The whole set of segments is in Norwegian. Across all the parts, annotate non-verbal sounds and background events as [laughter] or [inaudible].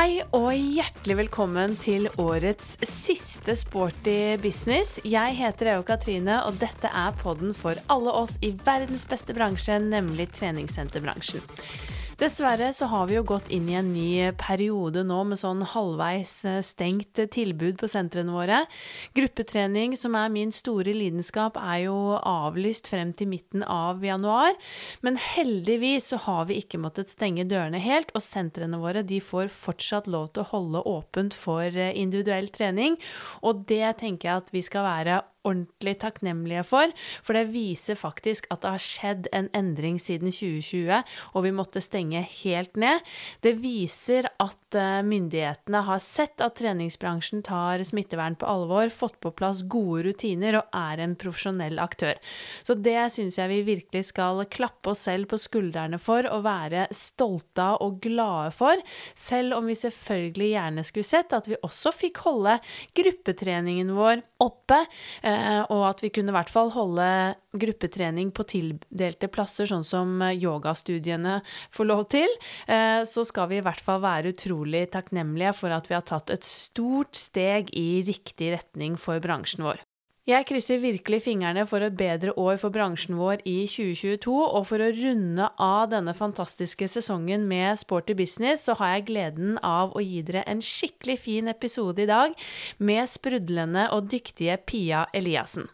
Hei og hjertelig velkommen til årets siste Sporty business. Jeg heter Eo Katrine, og dette er podden for alle oss i verdens beste bransje, nemlig treningssenterbransjen. Dessverre så har vi jo gått inn i en ny periode nå med sånn halvveis eh, stengt tilbud på sentrene våre. Gruppetrening, som er min store lidenskap, er jo avlyst frem til midten av januar. Men heldigvis så har vi ikke måttet stenge dørene helt, og sentrene våre de får fortsatt lov til å holde åpent for eh, individuell trening. Og det tenker jeg at vi skal være ordentlig takknemlige for, for det viser faktisk at det har skjedd en endring siden 2020, og vi måtte stenge helt ned. Det viser at eh, myndighetene har sett at treningsbransjen tar smittevern på alvor, fått på plass gode rutiner og er en profesjonell aktør. Så det syns jeg vi virkelig skal klappe oss selv på skuldrene for og være stolte av og glade for, selv om vi selvfølgelig gjerne skulle sett at vi også fikk holde gruppetreningen vår oppe. Eh, og at vi kunne i hvert fall holde gruppetrening på tildelte plasser, sånn som yogastudiene får lov til, eh, så skal vi i hvert fall være utrolig takknemlige for at vi har tatt et stort steg i riktig retning for bransjen vår. Jeg krysser virkelig fingrene for et bedre år for bransjen vår i 2022, og for å runde av denne fantastiske sesongen med Sporty business, så har jeg gleden av å gi dere en skikkelig fin episode i dag med sprudlende og dyktige Pia Eliassen.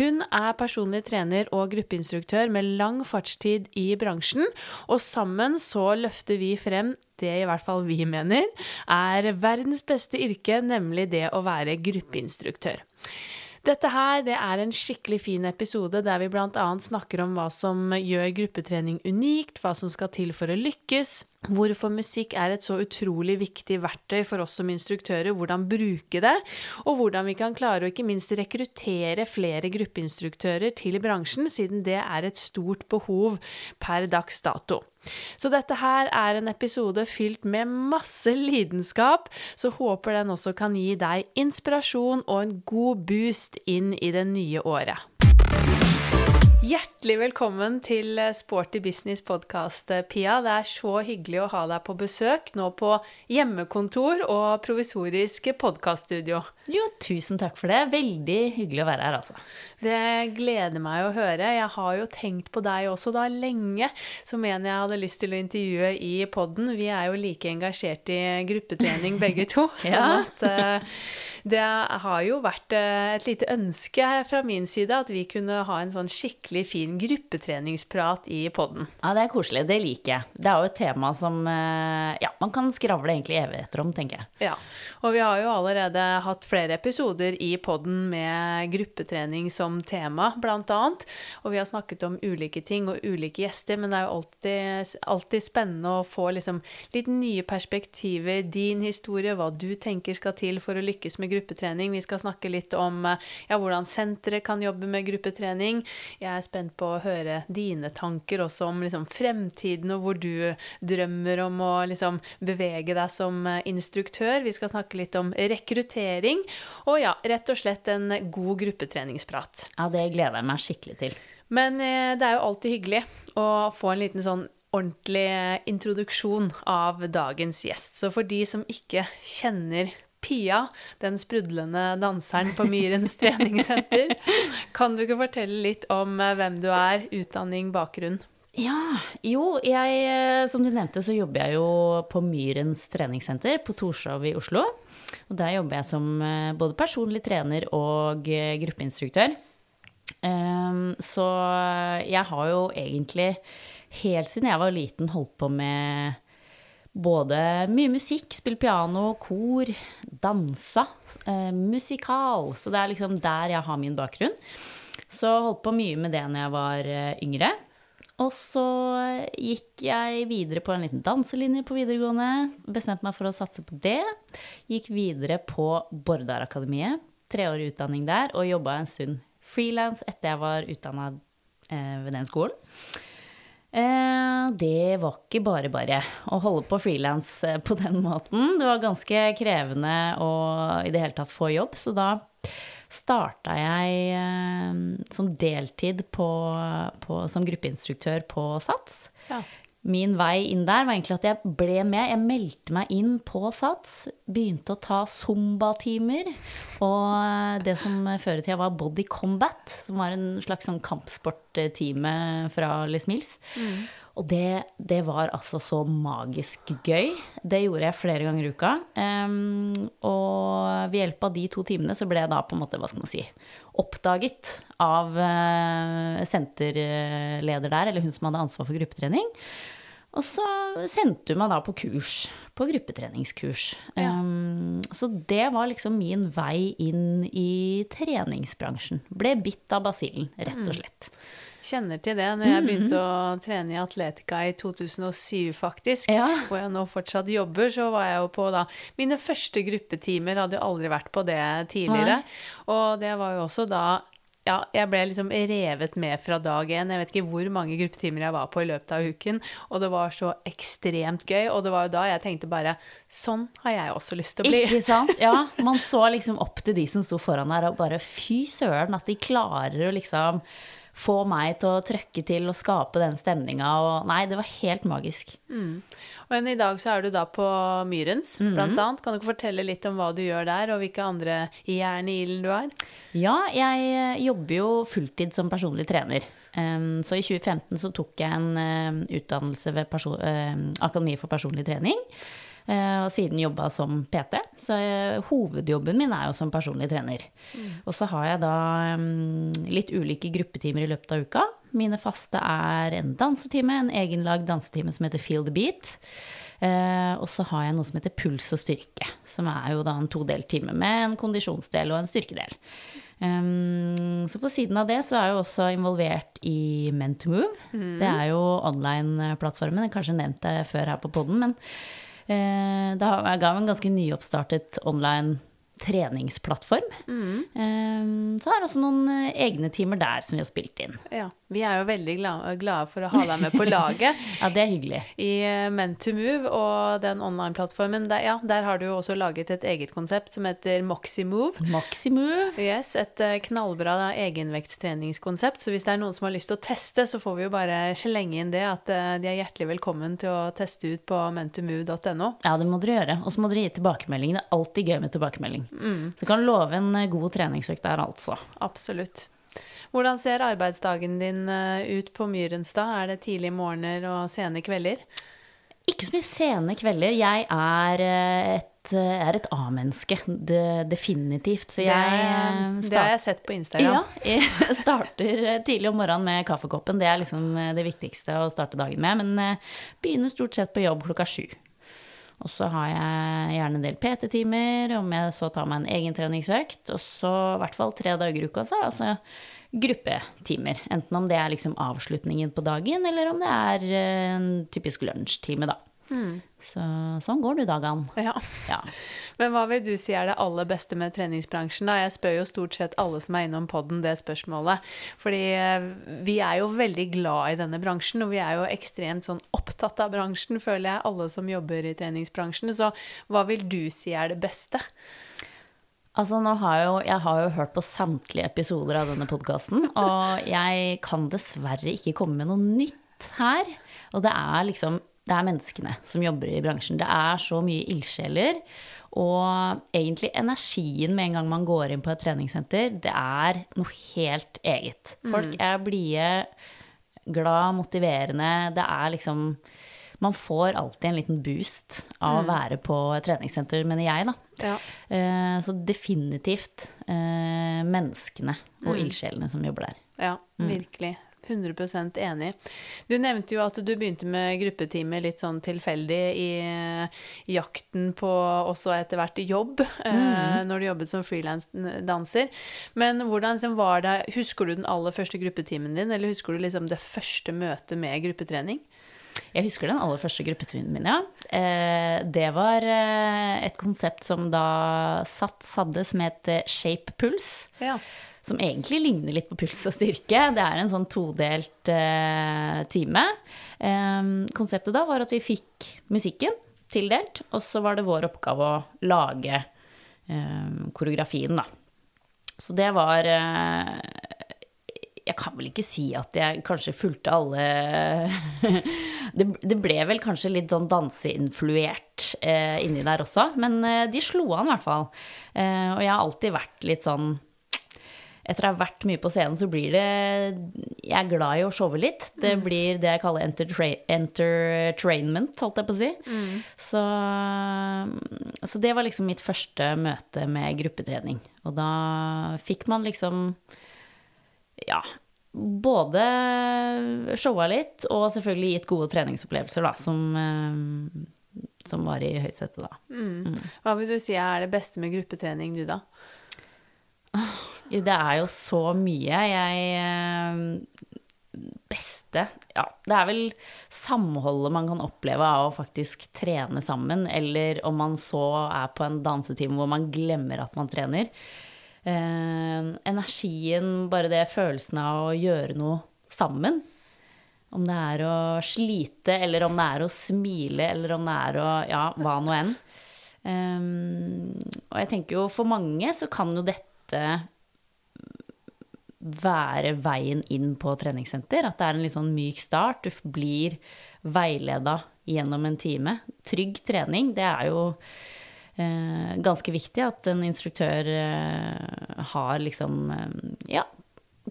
Hun er personlig trener og gruppeinstruktør med lang fartstid i bransjen, og sammen så løfter vi frem det i hvert fall vi mener er verdens beste yrke, nemlig det å være gruppeinstruktør. Dette her det er en skikkelig fin episode der vi bl.a. snakker om hva som gjør gruppetrening unikt, hva som skal til for å lykkes, hvorfor musikk er et så utrolig viktig verktøy for oss som instruktører, hvordan bruke det, og hvordan vi kan klare å ikke minst rekruttere flere gruppeinstruktører til bransjen, siden det er et stort behov per dags dato. Så dette her er en episode fylt med masse lidenskap, så håper den også kan gi deg inspirasjon og en god boost inn i det nye året. Hjertelig velkommen til Sporty business podkast, Pia. Det er så hyggelig å ha deg på besøk nå på hjemmekontor og provisorisk podkaststudio. Jo, tusen takk for det. Veldig hyggelig å være her, altså. Det gleder meg å høre. Jeg har jo tenkt på deg også da lenge, som en jeg hadde lyst til å intervjue i podden. Vi er jo like engasjert i gruppetrening [laughs] begge to, sånn at uh, det har jo vært uh, et lite ønske fra min side at vi kunne ha en sånn skikkelig skikkelig fin gruppetreningsprat i podden. Ja, det er koselig. Det liker jeg. Det er jo et tema som eh, ja, man kan skravle egentlig evigheter om, tenker jeg. Ja, og vi har jo allerede hatt flere episoder i podden med gruppetrening som tema, blant annet. Og vi har snakket om ulike ting og ulike gjester, men det er jo alltid, alltid spennende å få liksom litt nye perspektiver, din historie, hva du tenker skal til for å lykkes med gruppetrening. Vi skal snakke litt om ja, hvordan senteret kan jobbe med gruppetrening. Jeg er spent på å høre dine tanker også om liksom, fremtiden, og hvor du drømmer om å liksom, bevege deg som eh, instruktør. Vi skal snakke litt om rekruttering, og ja, rett og slett en god gruppetreningsprat. Ja, det gleder jeg meg skikkelig til. Men eh, det er jo alltid hyggelig å få en liten sånn ordentlig introduksjon av dagens gjest. Så for de som ikke kjenner Pia, den sprudlende danseren på Myrens treningssenter. [laughs] Kan du ikke fortelle litt om eh, hvem du er, utdanning, bakgrunn? Ja, jo, jeg eh, Som du nevnte, så jobber jeg jo på Myrens treningssenter på Torshov i Oslo. Og der jobber jeg som eh, både personlig trener og gruppeinstruktør. Ehm, så jeg har jo egentlig helt siden jeg var liten holdt på med både mye musikk, spille piano, kor, dansa, eh, musikal. Så det er liksom der jeg har min bakgrunn. Så holdt på mye med det når jeg var eh, yngre. Og så gikk jeg videre på en liten danselinje på videregående. Bestemte meg for å satse på det. Gikk videre på Bordarakademiet. Treårig utdanning der, og jobba en stund frilans etter jeg var utdanna eh, ved den skolen. Eh, det var ikke bare bare å holde på frilans eh, på den måten. Det var ganske krevende å i det hele tatt få jobb, så da starta jeg eh, som deltid på, på, som gruppeinstruktør på SATS. Ja. Min vei inn der var egentlig at jeg ble med. Jeg meldte meg inn på SATS. Begynte å ta zumba-timer. Og det som før i tida var Body Combat, som var en slags sånn kampsporttime fra Les Mills. Mm. Og det, det, var altså så magisk gøy. Det gjorde jeg flere ganger i uka. Um, og ved hjelp av de to timene så ble jeg da på en måte, hva skal man si, oppdaget av uh, senterleder der, eller hun som hadde ansvar for gruppetrening. Og så sendte hun meg da på kurs, på gruppetreningskurs. Ja. Um, så det var liksom min vei inn i treningsbransjen. Ble bitt av basillen, rett og mm. slett. Mm. Kjenner til det. Når jeg begynte mm. å trene i Atletica i 2007, faktisk, ja. hvor jeg nå fortsatt jobber, så var jeg jo på da Mine første gruppetimer hadde jo aldri vært på det tidligere. Nei. Og det var jo også da ja, jeg ble liksom revet med fra dag én. Jeg vet ikke hvor mange gruppetimer jeg var på i løpet av uken. Og det var så ekstremt gøy. Og det var jo da jeg tenkte bare Sånn har jeg også lyst til å bli. Ikke sant? Ja, [laughs] man så liksom opp til de som sto foran der, og bare fy søren at de klarer å liksom få meg til å trøkke til og skape den stemninga. Nei, det var helt magisk. Mm. Men i dag så er du da på Myrens, mm. blant annet. Kan du ikke fortelle litt om hva du gjør der, og hvilke andre jern i ilden du har? Ja, jeg eh, jobber jo fulltid som personlig trener. Så i 2015 så tok jeg en uh, utdannelse ved uh, Akademi for personlig trening. Eh, og siden jobba som PT. Så eh, hovedjobben min er jo som personlig trener. Mm. Og så har jeg da mm, litt ulike gruppetimer i løpet av uka. Mine faste er en dansetime, en egenlagd dansetime som heter Feel the Beat. Eh, og så har jeg noe som heter puls og styrke, som er jo da en todelt time med en kondisjonsdel og en styrkedel. Um, så på siden av det så er jeg jo også involvert i Men to Move. Mm. Det er jo online-plattformen. Kanskje nevnt det før her på poden, men Eh, jeg ga en ganske nyoppstartet online treningsplattform. Mm. Eh, så er det også noen eh, egne timer der som vi har spilt inn. Ja. Vi er jo veldig glade for å ha deg med på laget. [laughs] ja, det er hyggelig. I eh, Men to Move og den online-plattformen, der, ja, der har du jo også laget et eget konsept som heter Moximove. Moximove. Yes, et eh, knallbra egenvektstreningskonsept. Så hvis det er noen som har lyst til å teste, så får vi jo bare slenge inn det, at eh, de er hjertelig velkommen til å teste ut på mentomove.no. Ja, det må dere gjøre. Og så må dere gi tilbakemelding. Det er alltid gøy med tilbakemelding. Mm. Så kan love en god treningsøkt der, altså. Absolutt. Hvordan ser arbeidsdagen din eh, ut på Myrenstad? Er det tidlige morgener og sene kvelder? Ikke så mye sene kvelder. Jeg er eh, et, eh, er et A-menneske. Definitivt. Så jeg det, det, har jeg sett på Instagram. Ja, [laughs] jeg starter tidlig om morgenen med kaffekoppen. Det er liksom det viktigste å starte dagen med. Men begynner stort sett på jobb klokka sju. Og så har jeg gjerne en del PT-timer, om jeg så tar meg en egen treningsøkt. Og så i hvert fall tre dager i uka, så altså gruppetimer. Enten om det er liksom avslutningen på dagen, eller om det er eh, en typisk lunsjtime, da. Mm. Så, sånn går du dagene. Ja. ja. Men hva vil du si er det aller beste med treningsbransjen? da? Jeg spør jo stort sett alle som er innom poden det spørsmålet. Fordi eh, vi er jo veldig glad i denne bransjen, og vi er jo ekstremt sånn opptatt av bransjen, føler jeg, alle som jobber i treningsbransjen. Så hva vil du si er det beste? Altså, nå har jo, jeg har jo hørt på samtlige episoder av denne podkasten, [laughs] og jeg kan dessverre ikke komme med noe nytt her. Og det er liksom Det er menneskene som jobber i bransjen. Det er så mye ildsjeler. Og egentlig energien med en gang man går inn på et treningssenter, det er noe helt eget. Folk mm. er blide, glad, motiverende. Det er liksom man får alltid en liten boost av mm. å være på et treningssenter, mener jeg, da. Ja. Eh, så definitivt eh, menneskene og mm. ildsjelene som jobber der. Ja, mm. virkelig. 100% enig. Du nevnte jo at du begynte med gruppetime litt sånn tilfeldig i, jakten på også etter hvert jobb, eh, mm. når du jobbet som frilansdanser. Men hvordan liksom, var det Husker du den aller første gruppetimen din, eller husker du liksom det første møtet med gruppetrening? Jeg husker den aller første gruppetimen min, ja. Eh, det var eh, et konsept som da SATS hadde som het eh, Shape Puls. Ja. Som egentlig ligner litt på puls og styrke. Det er en sånn todelt time. konseptet da var at vi fikk musikken tildelt, og så var det vår oppgave å lage koreografien, da. Så det var jeg kan vel ikke si at jeg kanskje fulgte alle, [laughs] det, det ble vel kanskje litt sånn danseinfluert eh, inni der også, men eh, de slo an i hvert fall. Eh, og jeg har alltid vært litt sånn etter å ha vært mye på scenen, så blir det Jeg er glad i å showe litt. Det Mm. blir det jeg kaller entertainment, holdt jeg på å si. Mm. Så, så det var liksom mitt første møte med gruppetrening. Og da fikk man liksom Ja. Både showa litt, og selvfølgelig gitt gode treningsopplevelser, da, som, eh, som var i høysetet, da. Mm. Hva vil du si er det beste med gruppetrening, du, da? Det er jo så mye. Jeg eh, Beste Ja, det er vel samholdet man kan oppleve av å faktisk trene sammen, eller om man så er på en dansetime hvor man glemmer at man trener. Eh, energien, bare det følelsen av å gjøre noe sammen. Om det er å slite, eller om det er å smile, eller om det er å Ja, hva nå enn. Um, og jeg tenker jo for mange så kan jo dette være veien inn på treningssenter. At det er en litt sånn myk start. Du blir veileda gjennom en time. Trygg trening, det er jo ganske viktig at en instruktør eh, har liksom eh, ja,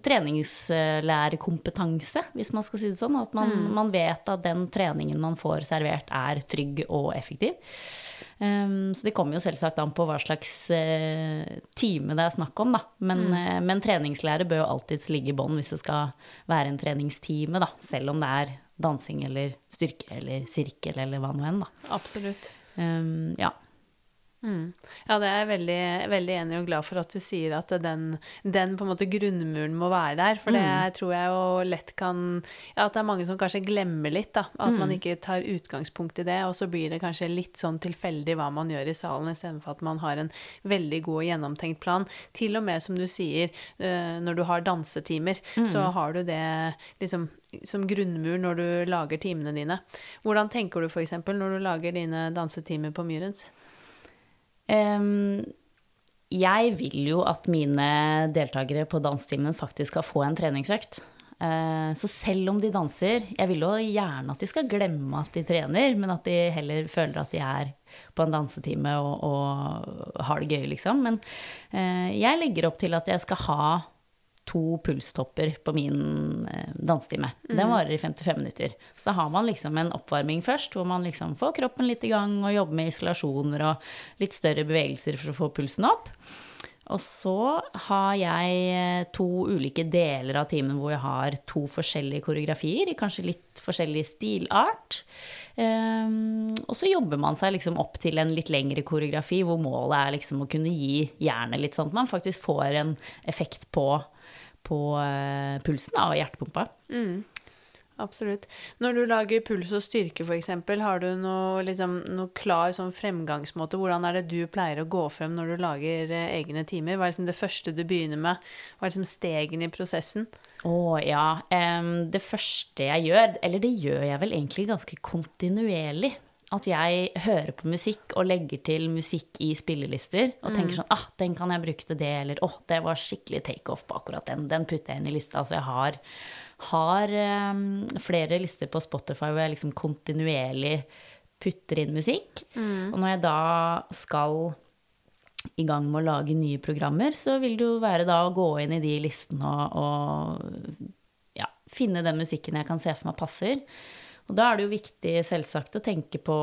treningslærerkompetanse, hvis man skal si det sånn. At man, man vet at den treningen man får servert, er trygg og effektiv. Um, så det kommer jo selvsagt an på hva slags uh, time det er snakk om, da. Men, uh, men treningslære bør jo alltids ligge i bånn hvis det skal være en treningstime, da. Selv om det er dansing eller styrke eller sirkel eller hva nå enn, da. Absolutt. Um, ja. Mm. Ja, det er jeg veldig, veldig enig og glad for at du sier at den, den på en måte grunnmuren må være der. For det tror jeg jo lett kan Ja, at det er mange som kanskje glemmer litt, da. At man ikke tar utgangspunkt i det, og så blir det kanskje litt sånn tilfeldig hva man gjør i salen, istedenfor at man har en veldig god og gjennomtenkt plan. Til og med, som du sier, eh, når du har dansetimer, så har du det liksom som grunnmur når du lager timene dine. Hvordan tenker du f.eks. når du lager dine dansetimer på Myrens? Jeg vil jo at mine deltakere på danstimen faktisk skal få en treningsøkt. Uh, så selv om de danser Jeg vil jo gjerne at de skal glemme at de trener, men at de heller føler at de er på en dansetime og, og har det gøy, liksom. Men uh, jeg legger opp til at jeg skal ha to pulstopper på min eh, dansetime. Den varer i 55 minutter. Så da har man liksom en oppvarming først, hvor man liksom får kroppen litt i gang og jobber med isolasjoner og litt større bevegelser for å få pulsen opp. Og så har jeg to ulike deler av timen hvor jeg har to forskjellige koreografier i kanskje litt forskjellig stilart. Um, og så jobber man seg liksom opp til en litt lengre koreografi hvor målet er liksom å kunne gi jernet litt sånn at man faktisk får en effekt på på uh, pulsen da, og hjertepumpa. Mm. Absolutt. Når du lager puls og styrke f.eks., har du noe, liksom, noe klar sånn fremgangsmåte? Hvordan er det du pleier å gå frem når du lager eh, egne timer? Hva er liksom det første du begynner med? Hva er liksom stegene i prosessen? Å ja. Um, det første jeg gjør, eller det gjør jeg vel egentlig ganske kontinuerlig. At jeg hører på musikk og legger til musikk i spillelister og tenker sånn ah, den kan jeg bruke til det, eller å, oh, det var skikkelig takeoff på akkurat den. Den putter jeg inn i lista. Altså jeg har, har um, flere lister på Spotify hvor jeg liksom kontinuerlig putter inn musikk. Og når jeg da skal i gang med å lage nye programmer, så vil det jo være da å gå inn i de listene og, og ja, finne den musikken jeg kan se for meg passer. Og da er det jo viktig selvsagt å tenke på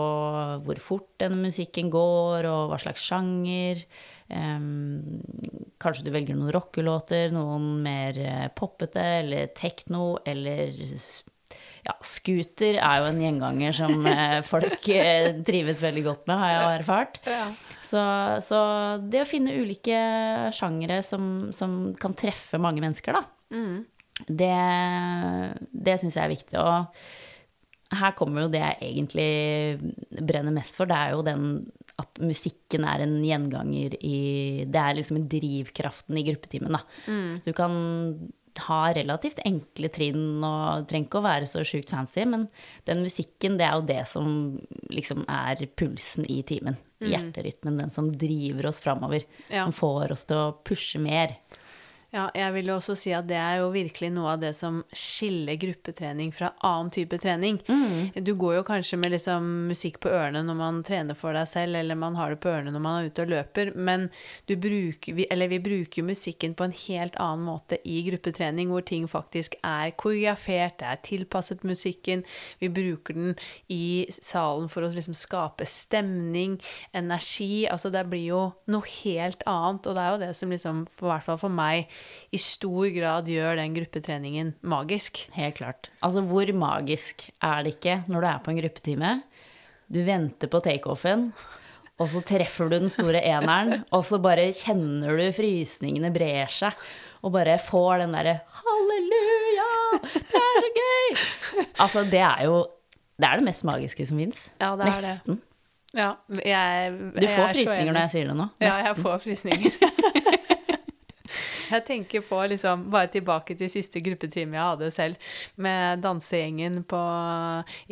hvor fort denne musikken går, og hva slags sjanger. Um, kanskje du velger noen rockelåter, noen mer poppete, eller tekno, eller ja, scooter er jo en gjenganger som [laughs] folk trives veldig godt med, har jeg erfart. Ja. Så, så, det å finne ulike sjangere som, som kan treffe mange mennesker, da, Mm. det, det syns jeg er viktig. Og her kommer jo det jeg egentlig brenner mest for. Det er jo den at musikken er en gjenganger i Det er liksom drivkraften i gruppetimen, da. Så du kan ha relativt enkle trinn og trenger ikke å være så sjukt fancy, men den musikken, det er jo det som liksom er pulsen i timen. Hjerterytmen, den som driver oss framover. Ja. Som får oss til å pushe mer. Ja, jeg vil jo også si at det er jo virkelig noe av det som skiller gruppetrening fra annen type trening. Du går jo kanskje med liksom musikk på ørene når man trener for deg selv, eller man har det på ørene når man er ute og løper, men du bruker, vi- eller vi bruker musikken på en helt annen måte i gruppetrening, hvor ting faktisk er koreografert, det er tilpasset musikken, vi bruker den i salen for å liksom skape stemning, energi, altså det blir jo noe helt annet, og det er jo det som liksom, i hvert fall for meg, i stor grad gjør den gruppetreningen magisk. Helt klart. Altså, hvor magisk er det ikke når du er på en gruppetime? Du venter på takeoffen, og så treffer du den store eneren, og så bare kjenner du frysningene brer seg, og bare får den derre halleluja, det er så gøy! Altså, det er jo det er det mest magiske som fins. Ja, det er det. Ja, jeg, Du får frysninger når jeg sier det nå. Ja, jeg får frysninger. [laughs] Jeg tenker på liksom, bare tilbake til siste gruppetime jeg hadde selv, med dansegjengen på,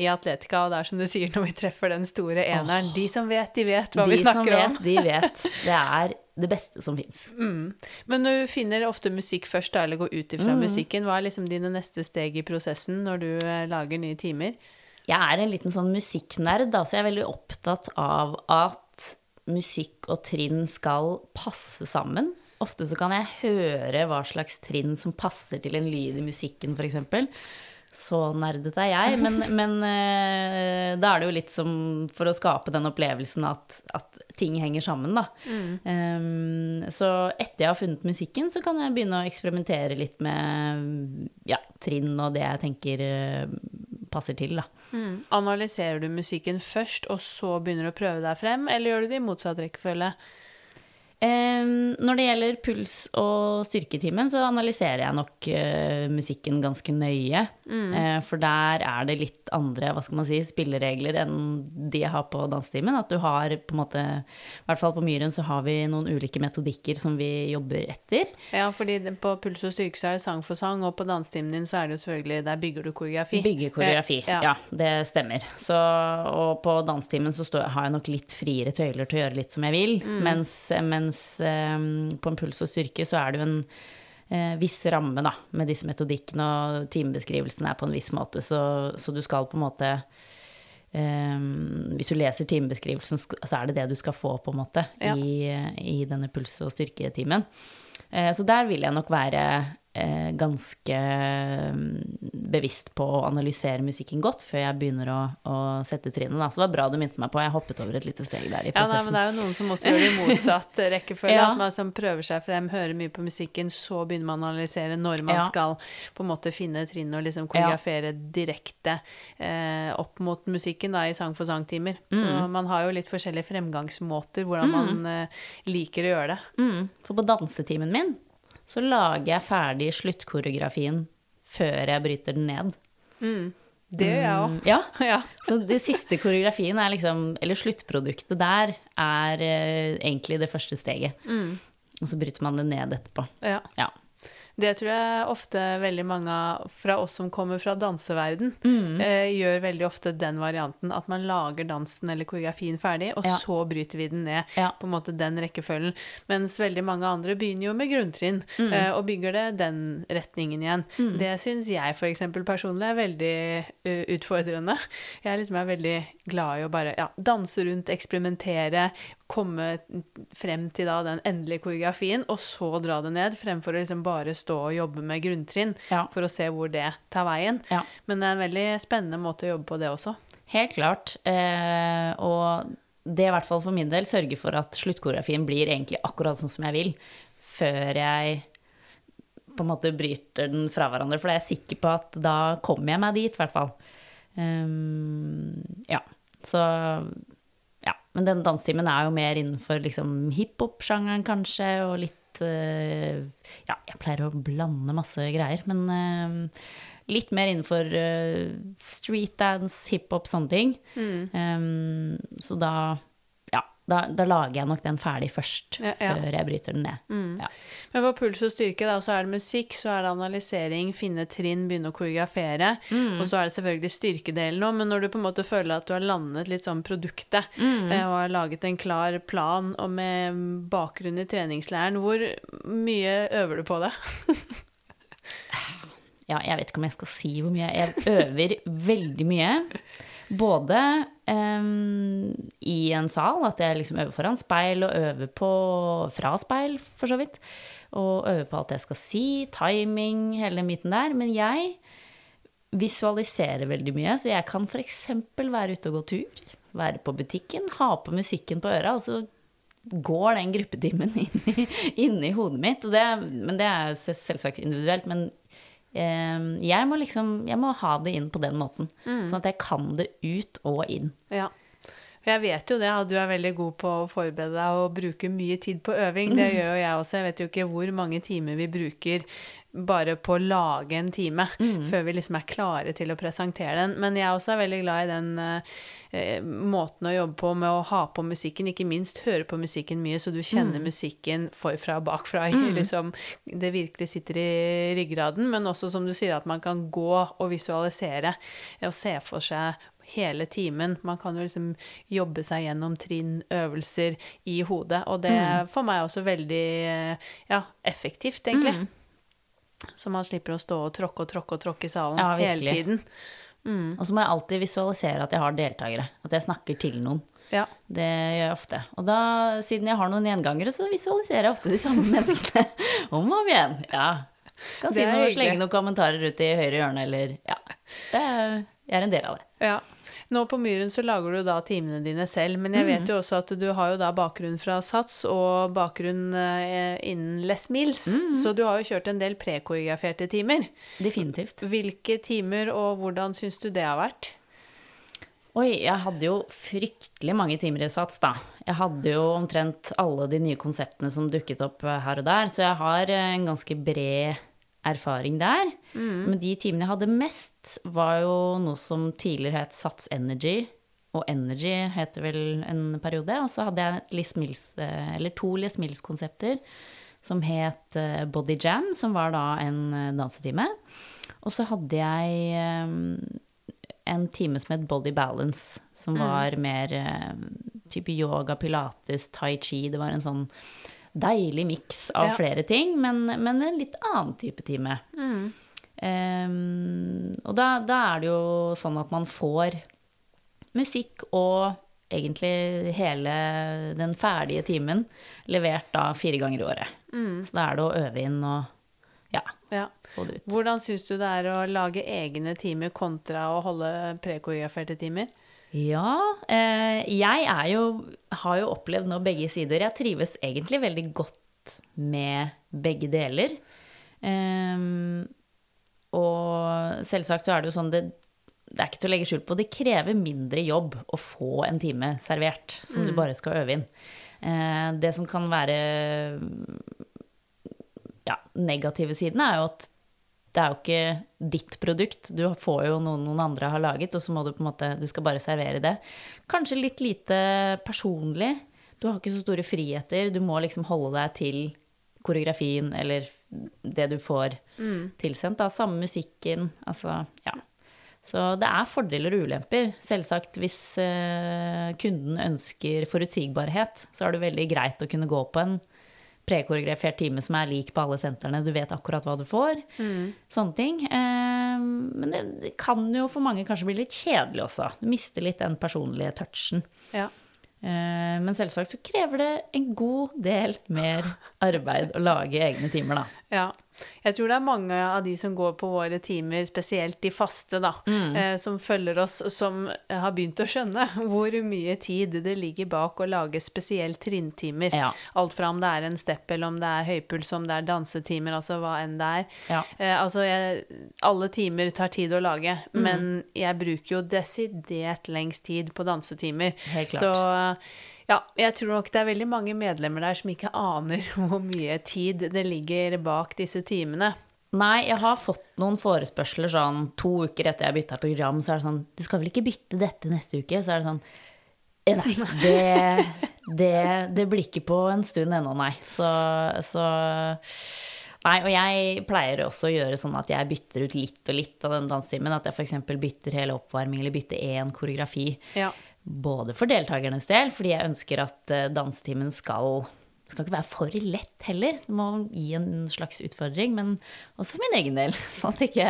i Atletica, og det er som du sier, når vi treffer den store eneren. De som vet, de vet hva De vi snakker som vet, om. de vet. Det er det beste som fins. Men du finner ofte musikk først, eller går ut Mm. musikken. Hva er liksom dine neste steg i prosessen når du eh, lager nye timer? Jeg er en liten sånn musikknerd, da, så jeg er veldig opptatt av at musikk og trinn skal passe sammen. Ofte så kan jeg høre hva slags trinn som passer til en lyd i musikken, f.eks. Så nerdete er jeg, men, [laughs] men uh, da er det jo litt som for å skape den opplevelsen at, at ting henger sammen, da. Um, så etter jeg har funnet musikken, så kan jeg begynne å eksperimentere litt med ja, trinn og det jeg tenker uh, passer til, da. Mm. Analyserer du musikken først, og så begynner du å prøve deg frem, eller gjør du det i motsatt rekkefølge? Når det gjelder puls og styrketimen, så analyserer jeg nok eh, musikken ganske nøye. Eh, for der er det litt andre hva skal man si, spilleregler enn de jeg har på dansetimen. At du har på en måte I hvert fall på Myren så har vi noen ulike metodikker som vi jobber etter. Ja, fordi på puls og styrke så er det sang for sang, og på dansetimen din så er det jo selvfølgelig Der bygger du koreografi. Bygger koreografi. Eh, Ja. det stemmer. Så, og på dansetimen så står, har jeg nok litt friere tøyler til å gjøre litt som jeg vil. Mens, mens eh, på en puls og styrke så er det jo en eh, viss ramme da, med disse metodikkene, og timebeskrivelsen er på en viss måte, så, så du skal på en måte Um, hvis du leser timebeskrivelsen, så er det det du skal få, på en måte, Ja. i, i denne puls- og styrketimen. Uh, Så der vil jeg nok være ganske mm, bevisst på å analysere musikken godt før jeg begynner å, å sette trinnet. Så det var bra du minte meg på. Jeg hoppet over et lite steg der i prosessen. Ja, nei, men det er jo noen som også gjør det i motsatt [laughs] rekkefølge. Ja. At man som prøver seg frem, hører mye på musikken, så begynner man å analysere når man Ja. skal på en måte finne trinnet og liksom koreografere direkte eh, opp mot musikken da, i sang for sang-timer. Mm. Så man har jo litt forskjellige fremgangsmåter hvordan man eh, liker å gjøre det. Mm, for på dansetimen min så lager jeg ferdig sluttkoreografien før jeg bryter den ned. Det gjør jeg òg. Mm, Ja, [laughs] Ja. Så det siste koreografien er liksom Eller sluttproduktet der er eh, egentlig det første steget. Og så bryter man det ned etterpå. ja. Ja. Det tror jeg ofte veldig mange fra oss som kommer fra danseverden, Mm. eh, gjør veldig ofte den varianten. At man lager dansen eller koreografien ferdig, og Ja. så bryter vi den ned. Ja. På en måte den rekkefølgen. Mens veldig mange andre begynner jo med grunntrinn, Mm. eh, og bygger det den retningen igjen. Det syns jeg eksempel personlig er veldig uh, utfordrende. Jeg liksom er veldig glad i å bare ja, danse rundt, eksperimentere, komme frem til da den endelige koreografien, og så dra det ned, fremfor å liksom bare stå og jobbe med grunntrinn Ja. for å se hvor det tar veien. Ja. Men det er en veldig spennende måte å jobbe på, det også. Helt klart. Eh, og det i hvert fall for min del sørger for at sluttkoreografien blir egentlig akkurat sånn som jeg vil, før jeg på en måte bryter den fra hverandre. For da er jeg sikker på at da kommer jeg meg dit, i hvert fall. Um, ja. Så. Men den dansetimen er jo mer innenfor liksom hiphop-sjangeren, kanskje, og litt uh, Ja, jeg pleier å blande masse greier, men uh, litt mer innenfor uh, streetdance, hiphop, sånne ting. Um, så da da, da lager jeg nok den ferdig først, Ja, ja. før jeg bryter den ned. Ja. Men på puls og styrke, da, så er det musikk, så er det analysering, finne trinn, begynne å koreografere. Mm. Og så er det selvfølgelig styrkedelen òg, men når du på en måte føler at du har landet litt sånn produktet, Mm. eh, og har laget en klar plan og med bakgrunn i treningslæren, hvor mye øver du på det? [laughs] ja, jeg vet ikke om jeg skal si hvor mye. Jeg øver veldig mye. Både em, i en sal, at jeg liksom øver foran speil, og øver på fra speil, for så vidt. Og øver på alt jeg skal si, timing, hele den biten der. Men jeg visualiserer veldig mye, så jeg kan f.eks. være ute og gå tur. Være på butikken, ha på musikken på øra, og så går den gruppetimen [laughs] inn i, inn i hodet mitt. Det, men det er selvsagt individuelt. Men jeg må liksom jeg må ha det inn på den måten. Sånn at jeg kan det ut og inn. Ja. For Jeg vet jo det, at du er veldig god på å forberede deg og bruke mye tid på øving. Det gjør jo jeg også. Jeg vet jo ikke hvor mange timer vi bruker bare på å lage en time før vi liksom er klare til å presentere den. Men jeg også er veldig glad i den eh, måten å jobbe på med å ha på musikken. Ikke minst høre på musikken mye, så du kjenner musikken forfra og bakfra. [laughs] Mm. Liksom, det virkelig sitter i ryggraden. Men også som du sier, at man kan gå og visualisere og se for seg hele timen. Man kan jo liksom jobbe seg gjennom trinn, øvelser i hodet. Og det Mm. er for meg også veldig eh, ja, effektivt, egentlig. Mm. Så man slipper å stå og tråkke og tråkke og tråkke i salen Ja, hele tiden. tiden. Og så må jeg alltid visualisere at jeg har deltakere. At jeg snakker til noen. Ja. Det gjør jeg ofte. Og da, siden jeg har noen gjengangere, så visualiserer jeg ofte de samme [laughs] menneskene om og om igjen. Ja. Kan si noe, slenge noen kommentarer ut i høyre hjørne, eller Ja. Det er, jeg er en del av det. ja. Nå på Myren så lager du da timene dine selv, men jeg Mm. vet jo også at du har jo da bakgrunn fra Sats og bakgrunn eh, innen Les Mills, Mm. så du har jo kjørt en del prekoreograferte timer. Definitivt. Hvilke timer, og hvordan syns du det har vært? Oi, jeg hadde jo fryktelig mange timer i sats, da. Jeg hadde jo omtrent alle de nye konseptene som dukket opp eh, her og der, så jeg har eh, en ganske bred erfaring der. Men de timene jeg hadde mest, var jo noe som tidligere het Sats Energy. Og Energy heter vel en periode. Og så hadde jeg et Les Mills, eh, eller to Les Mills-konsepter som het eh, Body Jam, som var da en eh, dansetime. Og så hadde jeg en time som het Body Balance, som var mer type yoga, pilates, tai chi. Det var en sånn deilig miks av Ja. flere ting, men, men en litt annen type time. Ehm, og da, da er det jo sånn at man får musikk og egentlig hele den ferdige timen levert da fire ganger i året. Så da er det å øve inn og ja, Ja. få det ut. Hvordan syns du det er å lage egne timer kontra å holde prekoreograferte timer? Ja, eh, jeg er jo, har jo opplevd nå begge sider. Jeg trives egentlig veldig godt med begge deler. Ehm, og selvsagt så er det jo sånn det, det er ikke til å legge skjul på, det krever mindre jobb å få en time servert som du bare skal øve inn. Eh, det som kan være ja, negative siden er jo at det er jo ikke ditt produkt. Du får jo noe noen andre har laget, og så må du på en måte Du skal bare servere det. Kanskje litt lite personlig. Du har ikke så store friheter. Du må liksom holde deg til koreografien eller det du får tilsendt. Da. Samme musikken. Altså, ja. Så det er fordeler og ulemper. Selvsagt, hvis eh, kunden ønsker forutsigbarhet, så er det veldig greit å kunne gå på en prekoreografert time som er lik på alle sentrene. Du vet akkurat hva du får. Sånne ting. Eh, men det, kan jo for mange kanskje bli litt kjedelig også. Du mister litt den personlige touchen. Ja. Eh, men selvsagt så krever det en god del mer [laughs] arbeid å lage egne timer, da. Ja. Jeg tror det er mange av de som går på våre timer, spesielt de faste, da, Mm. eh, som følger oss, som har begynt å skjønne [laughs] hvor mye tid det ligger bak å lage spesielt trinntimer. Ja. Alt fra om det er en step, eller om det er høypuls, om det er dansetimer, altså hva enn det er. Ja. Eh, altså, jeg, alle timer tar tid å lage, Mm. men jeg bruker jo desidert lengst tid på dansetimer. Helt klart. Så ja, jeg tror nok det er veldig mange medlemmer der som ikke aner [laughs] hvor mye tid det ligger bak disse timene. Nei, jeg har fått noen forespørsler sånn to uker etter jeg bytta program, så er det sånn Du skal vel ikke bytte dette neste uke? Så er det sånn eh, Nei, det, Det, det blir ikke på en stund ennå, nei. Så, så Nei, og jeg pleier også å gjøre sånn at jeg bytter ut litt og litt av den dansetimen. At jeg f.eks. bytter hele oppvarming eller bytter én koreografi. Ja. Både for deltakernes del, fordi jeg ønsker at eh, dansetimen skal det skal ikke være for lett heller. Det må gi en slags utfordring, men også for min egen del. [laughs] Sånn at jeg ikke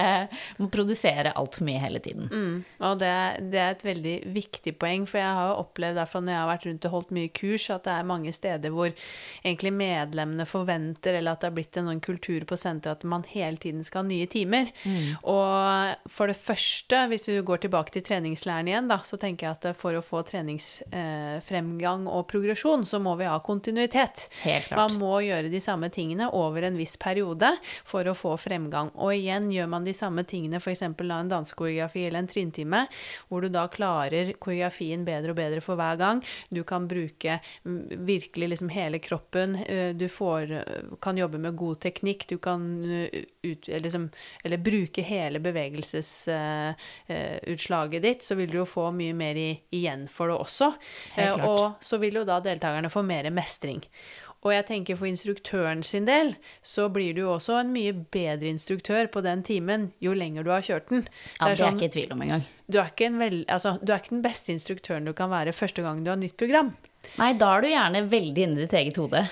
må produsere altfor mye hele tiden. Mm. Og det, det, er et veldig viktig poeng, for jeg har jo opplevd derfor når jeg har vært rundt og holdt mye kurs, at det er mange steder hvor egentlig medlemmene forventer, eller at det har blitt en sånn kultur på senteret at man hele tiden skal ha nye timer. Mm. Og for det første, hvis du går tilbake til treningslæren igjen, da, så tenker jeg at for å få treningsfremgang og progresjon, så må vi ha kontinuitet. Man må gjøre de samme tingene over en viss periode for å få fremgang. Og igjen gjør man de samme tingene, f.eks. en dansekoreografi eller en trinntime, hvor du da klarer koreografien bedre og bedre for hver gang. Du kan bruke mm, virkelig liksom hele kroppen. Eh, du får, kan jobbe med god teknikk. Du kan eh, ut, liksom, eller bruke hele bevegelsesutslaget uh, ditt, så vil du jo få mye mer i, igjen for det også. Uh, og så vil jo da deltakerne få mer mestring. Og jeg tenker for instruktøren sin del, så blir du jo også en mye bedre instruktør på den timen jo lenger du har kjørt den. Ja, det er, sånn, ikke i tvil om engang. Du, er altså, du er ikke den beste instruktøren du kan være første gang du har nytt program. Nei, da er du gjerne veldig inni ditt eget hode.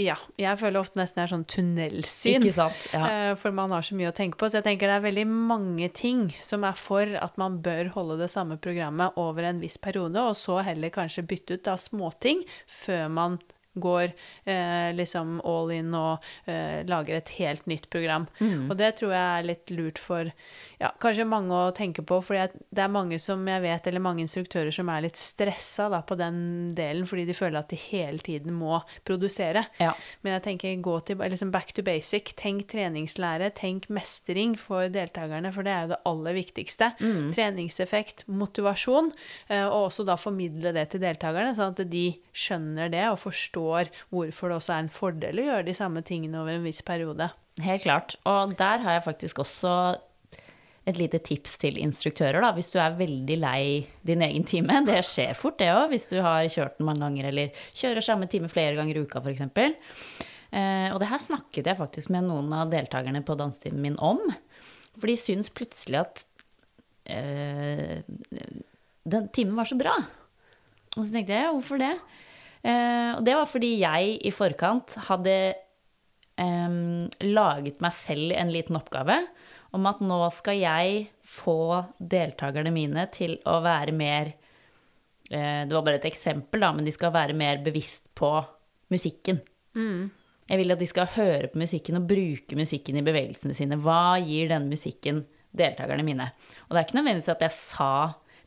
Ja. Jeg føler ofte nesten det er sånn tunnelsyn. Ikke sant? Ja. Eh, for man har så mye å tenke på. Så jeg tenker det er veldig mange ting som er for at man bør holde det samme programmet over en viss periode, og så heller kanskje bytte ut da småting før man går eh, liksom all in og eh, lager et helt nytt program. Mm. Og det tror jeg er litt lurt for ja, kanskje mange å tenke på, for det er mange som jeg vet, eller mange instruktører som er litt stressa da, på den delen, fordi de føler at de hele tiden må produsere. Ja. Men jeg tenker gå til liksom back to basic. Tenk treningslære, tenk mestring for deltakerne, for det er jo det aller viktigste. Mm. Treningseffekt, motivasjon, eh, og også da formidle det til deltakerne, sånn at de skjønner det og forstår hvorfor det også er en fordel å gjøre de samme tingene over en viss periode. Helt klart. Og der har jeg faktisk også et lite tips til instruktører, da, hvis du er veldig lei din egen time. Det skjer fort, det òg, hvis du har kjørt den mange ganger, eller kjører samme time flere ganger i uka, f.eks. Eh, og det her snakket jeg faktisk med noen av deltakerne på dansetimen min om. For de syns plutselig at eh, den timen var så bra. Og så tenkte jeg, ja, hvorfor det? Eh, og det var fordi jeg i forkant hadde eh, laget meg selv en liten oppgave om at nå skal jeg få deltakerne mine til å være mer eh, Det var bare et eksempel, da, men de skal være mer bevisst på musikken. Mm. Jeg vil at de skal høre på musikken og bruke musikken i bevegelsene sine. Hva gir denne musikken deltakerne mine? Og det er ikke nødvendigvis at jeg sa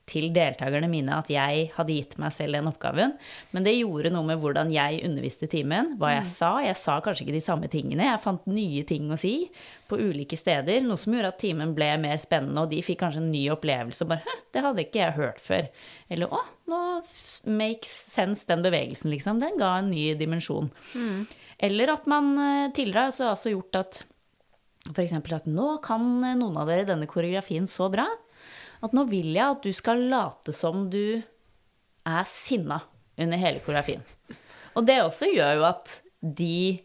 til deltakerne mine at jeg hadde gitt meg selv den oppgaven. Men det gjorde noe med hvordan jeg underviste timen, hva jeg mm. sa. Jeg sa kanskje ikke de samme tingene. Jeg fant nye ting å si på ulike steder. Noe som gjorde at timen ble mer spennende, og de fikk kanskje en ny opplevelse. Og bare 'Hæ, det hadde ikke jeg hørt før'. Eller 'Å, nå makes sense den bevegelsen', liksom. Den ga en ny dimensjon. Mm. Eller at man eh, tidligere har også gjort at F.eks. at nå kan noen av dere denne koreografien så bra at nå vil jeg at du skal late som du er sinna under hele koreografien. Og det også gjør jo at de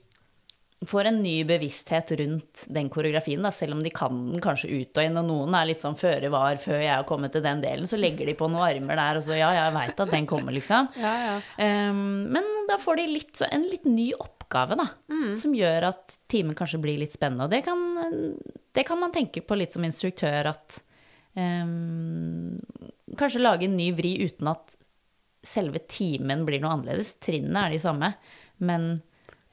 får en ny bevissthet rundt den koreografien, da, selv om de kan den kanskje ut og inn, og noen er litt sånn føre var før jeg har kommet til den delen, så legger de på noen armer der, og så ja, jeg veit at den kommer, liksom. [laughs] Ja, ja. Um, men da får de litt, en litt ny oppgave, da, mm. som gjør at timen kanskje blir litt spennende. Og det kan, det kan man tenke på litt som instruktør, at kanskje lage en ny vri uten at selve timen blir noe annerledes. Trinnene er de samme, men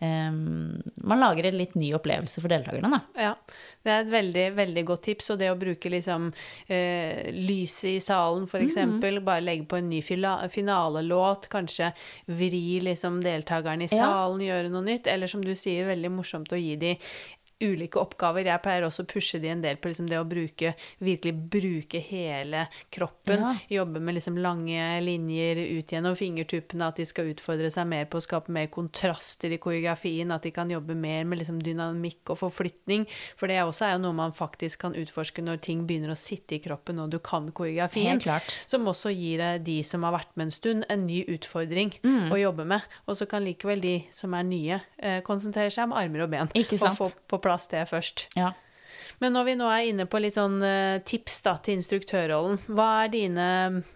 um, man lager en litt ny opplevelse for deltakerne. Da. Ja, det er et veldig, veldig godt tips. Og det å bruke liksom eh, lyset i salen, f.eks. Mm -hmm. Bare legge på en ny finalelåt, kanskje vri liksom deltakerne i salen, ja. gjøre noe nytt. Eller som du sier, veldig morsomt å gi de ulike oppgaver. Jeg pleier også å pushe de en del på liksom det å bruke, virkelig bruke hele kroppen. Ja. Jobbe med liksom lange linjer ut gjennom fingertuppene, at de skal utfordre seg mer på å skape mer kontraster i koreografien, at de kan jobbe mer med liksom dynamikk og forflytning. For det også er jo noe man faktisk kan utforske når ting begynner å sitte i kroppen og du kan koreografien. Som også gir de som har vært med en stund, en ny utfordring Mm. å jobbe med. Og så kan likevel de som er nye, eh, konsentrere seg om armer og ben. Ikke sant. Og få på plass det først. Ja. Men når vi nå er inne på litt sånn eh, tips da, til instruktørrollen, hva er dine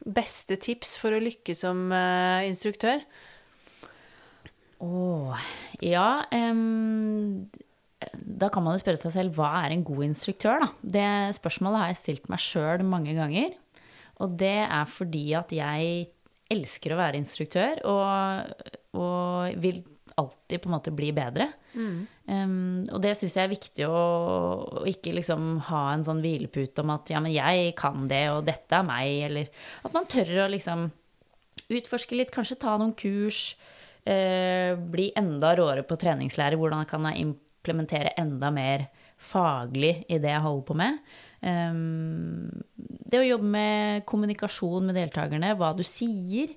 beste tips for å lykkes som eh, instruktør? Åh, ja Um, Da kan man jo spørre seg selv hva er en god instruktør, da? Det spørsmålet har jeg stilt meg sjøl mange ganger. Og det er fordi at jeg elsker å være instruktør og, og vil alltid på en måte bli bedre. Em, og det syns jeg er viktig å, å ikke liksom ha en sånn hvilepute om at ja, men jeg kan det, og dette er meg, eller at man tør å liksom utforske litt, kanskje ta noen kurs, uh, bli enda råere på treningslære, hvordan kan jeg implementere enda mer faglig i det jeg holder på med. Um, det å jobbe med kommunikasjon med deltakerne, hva du sier,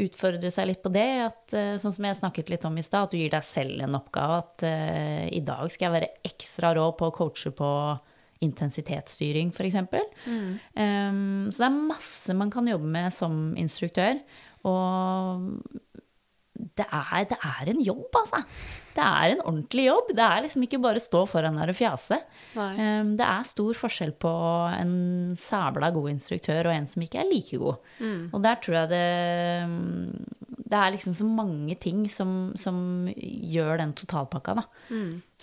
utfordre seg litt på det. At, eh, sånn som jeg snakket litt om i stad, at du gir deg selv en oppgave. At eh, i dag skal jeg være ekstra rå på å coache på intensitetsstyring, f.eks. Um, så det er masse man kan jobbe med som instruktør. Og det er, det er en jobb, altså. Det er en ordentlig jobb. Det er liksom ikke bare å stå foran der og fjase. Um, det er stor forskjell på en sabla god instruktør og en som ikke er like god. Og der tror jeg det Det er liksom så mange ting som, som gjør den totalpakka, da.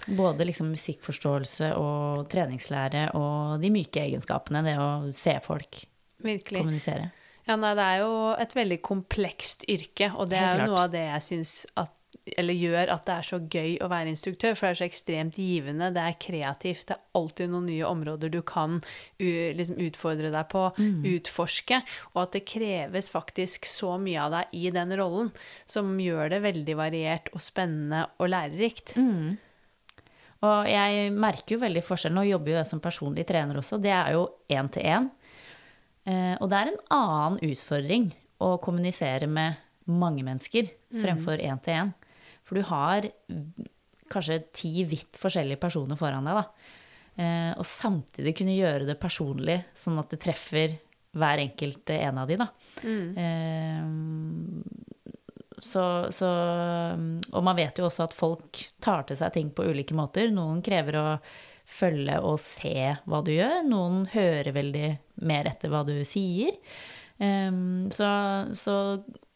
Både liksom musikkforståelse og treningslære og de myke egenskapene. Det å se folk, Virkelig. kommunisere. Ja, nei, det er jo et veldig komplekst yrke, og det er jo noe av det jeg syns at eller gjør at det er så gøy å være instruktør, for det er så ekstremt givende, det er kreativt, det er alltid noen nye områder du kan liksom utfordre deg på, utforske, og at det kreves faktisk så mye av deg i den rollen, som gjør det veldig variert og spennende og lærerikt. Og jeg merker jo veldig forskjell. Nå jobber jo jeg som personlig trener også. Det er jo én til én. Eh, og det er en annen utfordring å kommunisere med mange mennesker fremfor én til én. For du har kanskje ti vidt forskjellige personer foran deg, da. Eh, og samtidig kunne gjøre det personlig, sånn at det treffer hver enkelt en av de, da. Eh, så, så Og man vet jo også at folk tar til seg ting på ulike måter. Noen krever å følge og se hva du gjør. Noen hører veldig mer etter hva du sier. Um, så, så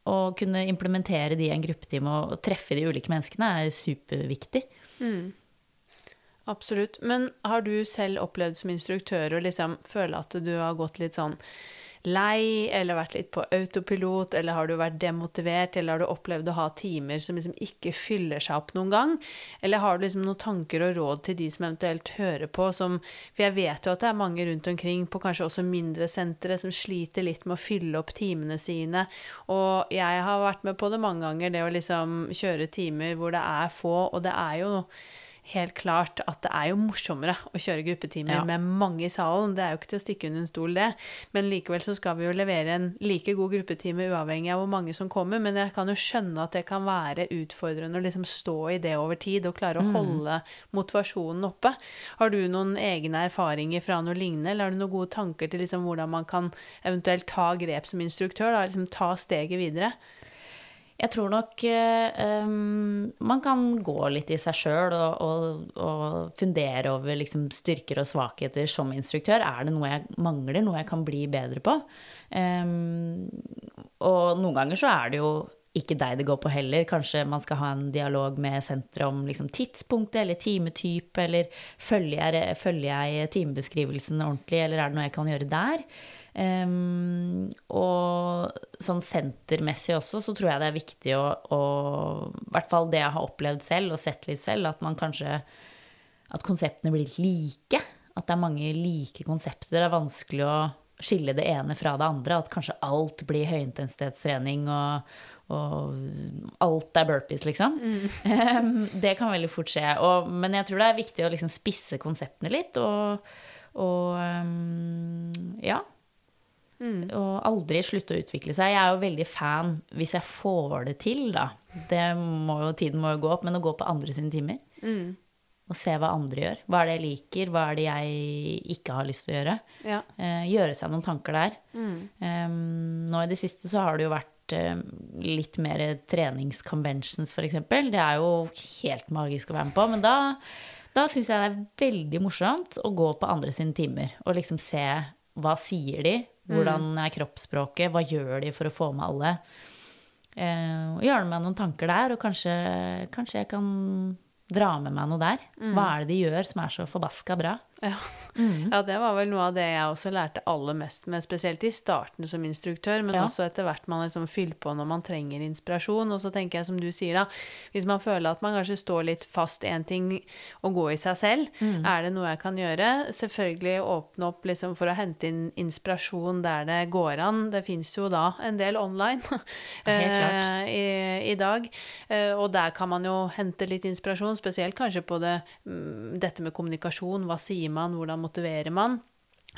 å kunne implementere de i en gruppetime og, treffe de ulike menneskene er superviktig. Absolutt. Men har du selv opplevd som instruktør å liksom føle at du har gått litt sånn lei, eller vært litt på autopilot, eller har du vært demotivert, eller har du opplevd å ha timer som liksom ikke fyller seg opp noen gang? Eller har du liksom noen tanker og råd til de som eventuelt hører på, som For jeg vet jo at det er mange rundt omkring på kanskje også mindre sentre som sliter litt med å fylle opp timene sine, og jeg har vært med på det mange ganger, det å liksom kjøre timer hvor det er få, og det er jo helt klart at det er jo morsommere å kjøre gruppetimer Ja. med mange i salen. Det er jo ikke til å stikke under en stol, det. Men likevel så skal vi jo levere en like god gruppetime uavhengig av hvor mange som kommer. Men jeg kan jo skjønne at det kan være utfordrende å liksom stå i det over tid og klare å holde motivasjonen oppe. Har du noen egne erfaringer fra noe lignende, eller har du noen gode tanker til liksom hvordan man kan eventuelt ta grep som instruktør? Da, liksom ta steget videre? Jeg tror nok um, man kan gå litt i seg sjøl og, og, og fundere over liksom, styrker og svakheter som instruktør. Er det noe jeg mangler, noe jeg kan bli bedre på? Um, og noen ganger så er det jo ikke deg det går på heller. Kanskje man skal ha en dialog med senteret om liksom, tidspunktet eller timetype, eller følger jeg, følger jeg timebeskrivelsen ordentlig, eller er det noe jeg kan gjøre der? Um, og sånn sentermessig også, så tror jeg det er viktig å, å I hvert fall det jeg har opplevd selv, og sett litt selv, at man kanskje At konseptene blir like. At det er mange like konsepter. Det er vanskelig å skille det ene fra det andre. At kanskje alt blir høyintensitetstrening, og, og alt er burpees, liksom. Mm. [laughs] det kan veldig fort skje. Og, men jeg tror det er viktig å liksom spisse konseptene litt, og, og um, ja. Mm. Og aldri slutte å utvikle seg. Jeg er jo veldig fan, hvis jeg får det til, da det må jo, Tiden må jo gå opp, men å gå på andre sine timer. Mm. Og se hva andre gjør. Hva er det jeg liker, hva er det jeg ikke har lyst til å gjøre. Ja. Eh, gjøre seg noen tanker der. Mm. Um, nå i det siste så har det jo vært eh, litt mer treningsconventions, f.eks. Det er jo helt magisk å være med på. Men da, da syns jeg det er veldig morsomt å gå på andre sine timer og liksom se hva sier de, hvordan mm. er kroppsspråket, hva gjør de for å få med alle. Eh, gjøre meg noen tanker der, og kanskje, kanskje jeg kan dra med meg noe der. Mm. Hva er det de gjør som er så forbaska bra? Ja. Mm. ja. det var vel noe av det jeg også lærte aller mest med, spesielt i starten som instruktør, men ja. også etter hvert man liksom fyller på når man trenger inspirasjon. Og så tenker jeg som du sier, da, hvis man føler at man kanskje står litt fast én ting og gå i seg selv, mm. er det noe jeg kan gjøre? Selvfølgelig åpne opp liksom for å hente inn inspirasjon der det går an. Det fins jo da en del online [laughs] eh, i, i, dag, eh, og der kan man jo hente litt inspirasjon, spesielt kanskje på det, mm, dette med kommunikasjon. Hva sier man, hvordan motiverer man?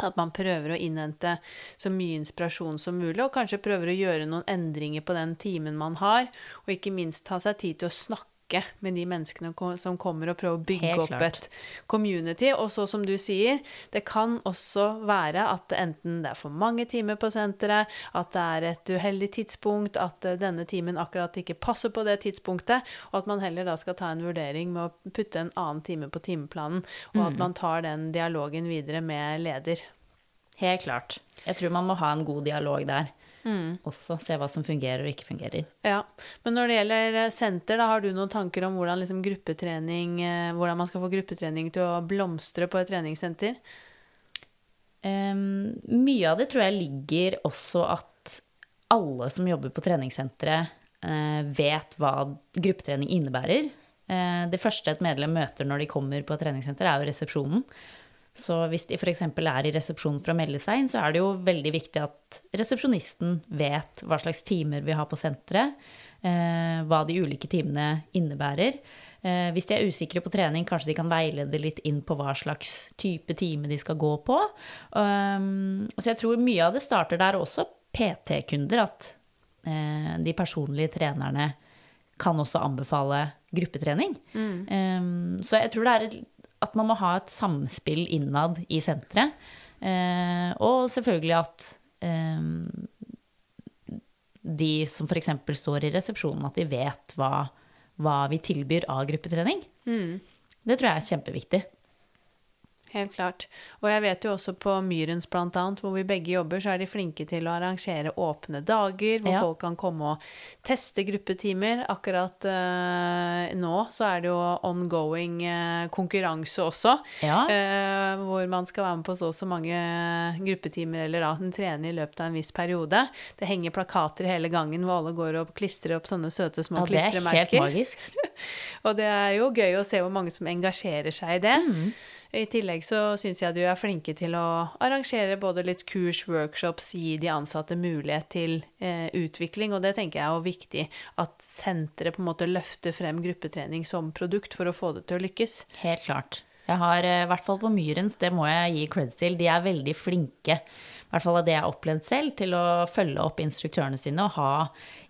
At man prøver å innhente så mye inspirasjon som mulig, og kanskje prøver å gjøre noen endringer på den timen man har, og ikke minst ta seg tid til å snakke snakke med de menneskene som kommer, og prøve å bygge opp et community. Og så som du sier, det kan også være at enten det er for mange timer på senteret, at det er et uheldig tidspunkt, at eh, denne timen akkurat ikke passer på det tidspunktet, og at man heller da skal ta en vurdering med å putte en annen time på timeplanen, og at mm. man tar den dialogen videre med leder. Helt klart. Jeg tror man må ha en god dialog der. Mm. Også se hva som fungerer og ikke fungerer. Ja, Men når det gjelder eh, senter, da har du noen tanker om hvordan, liksom, eh, hvordan man skal få gruppetrening til å blomstre på et treningssenter? Um, mye av det tror jeg ligger også at alle som jobber på treningssenteret, uh, vet hva gruppetrening innebærer. Det første et medlem møter når de kommer på et treningssenter, er jo resepsjonen. Så hvis de f.eks. er i resepsjonen for å melde seg inn, så er det jo veldig viktig at resepsjonisten vet hva slags timer vi har på senteret, eh, hva de ulike timene innebærer. Eh, hvis de er usikre på trening, kanskje de kan veilede litt inn på hva slags type time de skal gå på. Um, så jeg tror mye av det starter der også PT-kunder, at eh, de personlige trenerne kan også anbefale gruppetrening. Mm. Um, så jeg tror det er et at man må ha et samspill innad i senteret. Eh, og selvfølgelig at eh, de som f.eks. står i resepsjonen, at de vet hva, hva vi tilbyr av gruppetrening. Mm. Det tror jeg er kjempeviktig. Helt klart. Og jeg vet jo også på Myrens annet, hvor vi begge jobber, så er de flinke til å arrangere åpne dager, hvor ja. folk kan komme og teste gruppetimer. Akkurat uh, nå så er det jo ongoing uh, konkurranse også, ja. uh, hvor man skal være med på så og så mange gruppetimer, eller da den trener i løpet av en viss periode. Det henger plakater hele gangen hvor alle går og klistrer opp sånne søte små ja, klistremerker. Det er helt magisk. [laughs] og det er jo gøy å se hvor mange som engasjerer seg i det. Mm. I tillegg så syns jeg du er flinke til å arrangere både litt kurs, workshops, gi de ansatte mulighet til eh, utvikling, og det tenker jeg er jo viktig at senteret på en måte løfter frem gruppetrening som produkt for å få det til å lykkes. Helt klart. Jeg har eh, i hvert fall på Myrens, det må jeg gi creds til, de er veldig flinke i hvert fall av det jeg har opplevd selv, til å følge opp instruktørene sine og ha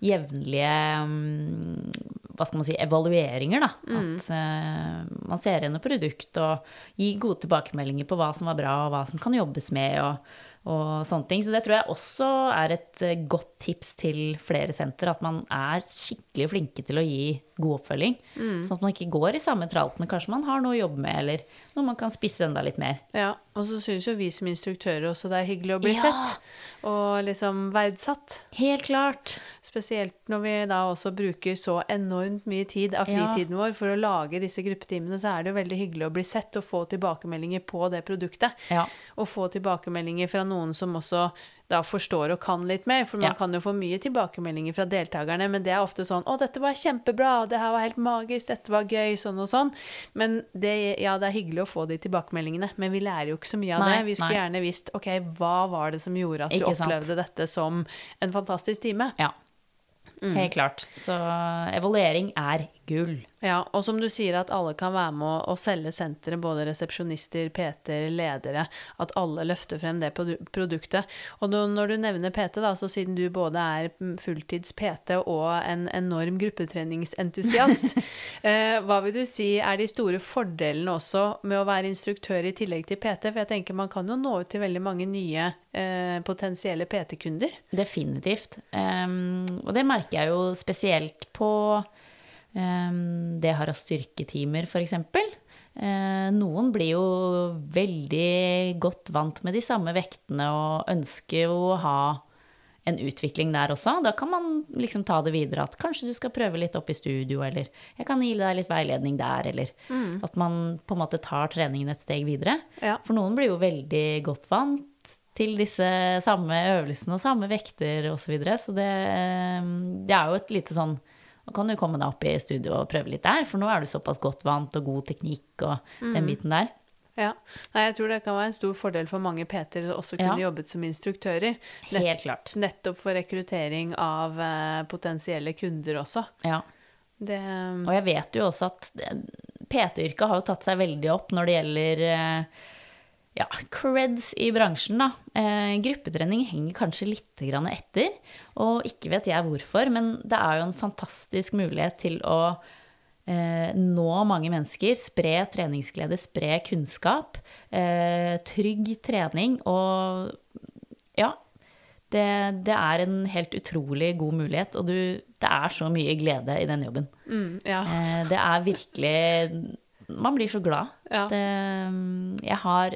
jevnlige mm, hva skal man si, evalueringer. da. Mm. At uh, man ser et produkt og gir gode tilbakemeldinger på hva som var bra, og hva som kan jobbes med. og og sånne ting. Så det tror jeg også er et eh, godt tips til flere senter. At man er skikkelig flinke til å gi god oppfølging. Mm. Sånn at man ikke går i samme traltene. Kanskje man har noe å jobbe med, eller noe man kan spisse enda litt mer. Ja, og så syns jo vi som instruktører også det er hyggelig å bli ja. sett. Og liksom verdsatt. Helt klart. Spesielt når vi da også bruker så enormt mye tid av fritiden ja. vår for å lage disse gruppetimene, så er det jo veldig hyggelig å bli sett og få tilbakemeldinger på det produktet. Ja. Og få tilbakemeldinger fra noen som også da forstår og kan litt mer. For man ja. kan jo få mye tilbakemeldinger fra deltakerne, men det er ofte sånn 'Å, dette var kjempebra. Det her var helt magisk. Dette var gøy.' Sånn og sånn. Men det, ja, det er hyggelig å få de tilbakemeldingene, men vi lærer jo ikke så mye av nei, det. Vi skulle nei. gjerne visst 'OK, hva var det som gjorde at ikke du opplevde sant? dette som en fantastisk time?' Ja. helt klart. Så evaluering er gull. Ja, og som du sier at alle kan være med å, å selge senteret, både resepsjonister, PT-er, ledere, at alle løfter frem det produktet. Og nå- når du nevner PT, da, så siden du både er fulltids PT og en enorm gruppetreningsentusiast, [laughs] eh, hva vil du si er de store fordelene også med å være instruktør i tillegg til PT? For jeg tenker man kan jo nå ut til veldig mange nye eh, potensielle PT-kunder. Definitivt. Um, og det merker jeg jo spesielt på det har å styrke timer, f.eks. Uh, noen blir jo veldig godt vant med de samme vektene og ønsker å ha en utvikling der også. Da kan man liksom ta det videre at kanskje du skal prøve litt opp i studio, eller jeg kan gi deg litt veiledning der, eller at man på en måte tar treningen et steg videre. Ja. For noen blir jo veldig godt vant til disse samme øvelsene og samme vekter osv. Så, videre. så det, det er jo et lite sånn Nå kan du komme deg opp i studio og prøve litt der, for nå er du såpass godt vant og god teknikk og den biten der. Ja. Nei, jeg tror det kan være en stor fordel for mange PT-er å også kunne Ja. jobbet som instruktører. Nett, Helt klart. nettopp for rekruttering av uh, potensielle kunder også. Ja. Det Og jeg vet jo også at PT-yrket har jo tatt seg veldig opp når det gjelder eh, ja, creds i bransjen, da. Eh, gruppetrening henger kanskje litt grann etter, og ikke vet jeg hvorfor, men det er jo en fantastisk mulighet til å eh, nå mange mennesker, spre treningsglede, spre kunnskap, eh, trygg trening og ja, det, det er en helt utrolig god mulighet, og du, det er så mye glede i den jobben. mm, Ja. Eh, det er virkelig Man blir så glad. Ja. Det, jeg har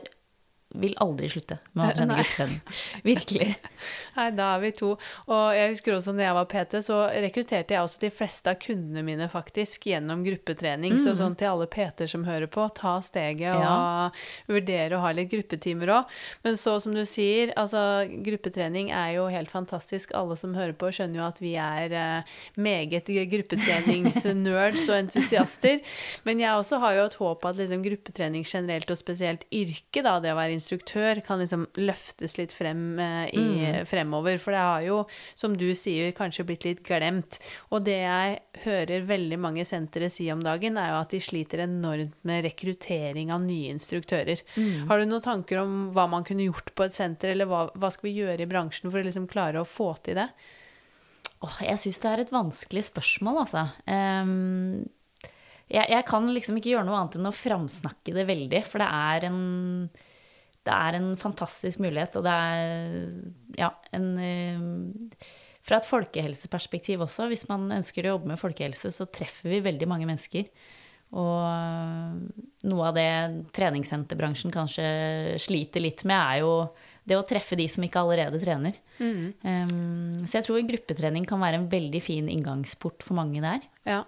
vil aldri slutte med å trene gruppetrening. Virkelig. [laughs] Nei, da er vi to. Og jeg husker også når jeg var PT, så rekrutterte jeg også de fleste av kundene mine faktisk gjennom gruppetrening. Så sånn til alle PT-er som hører på, ta steget og Ja. vurdere å ha litt gruppetimer òg. Men så som du sier, altså gruppetrening er jo helt fantastisk. Alle som hører på, skjønner jo at vi er eh, meget gruppetreningsnerds og entusiaster. Men jeg også har jo et håp at liksom gruppetrening generelt, og spesielt yrke, da, det å være instruktør, kan liksom løftes litt frem i, mm. fremover. For det har jo, som du sier, kanskje blitt litt glemt. Og det jeg hører veldig mange sentre si om dagen, er jo at de sliter enormt med rekruttering av nye instruktører. Har du noen tanker om hva man kunne gjort på et senter, eller hva, hva skal vi gjøre i bransjen for å liksom klare å få til det? Åh, jeg syns det er et vanskelig spørsmål, altså. Um jeg, jeg kan liksom ikke gjøre noe annet enn å framsnakke det veldig, for det er en det er en fantastisk mulighet, og det er ja, en eh, Fra et folkehelseperspektiv også, hvis man ønsker å jobbe med folkehelse, så treffer vi veldig mange mennesker. Og noe av det treningssenterbransjen kanskje sliter litt med, er jo det å treffe de som ikke allerede trener. Um, så jeg tror gruppetrening kan være en veldig fin inngangsport for mange der. Ja,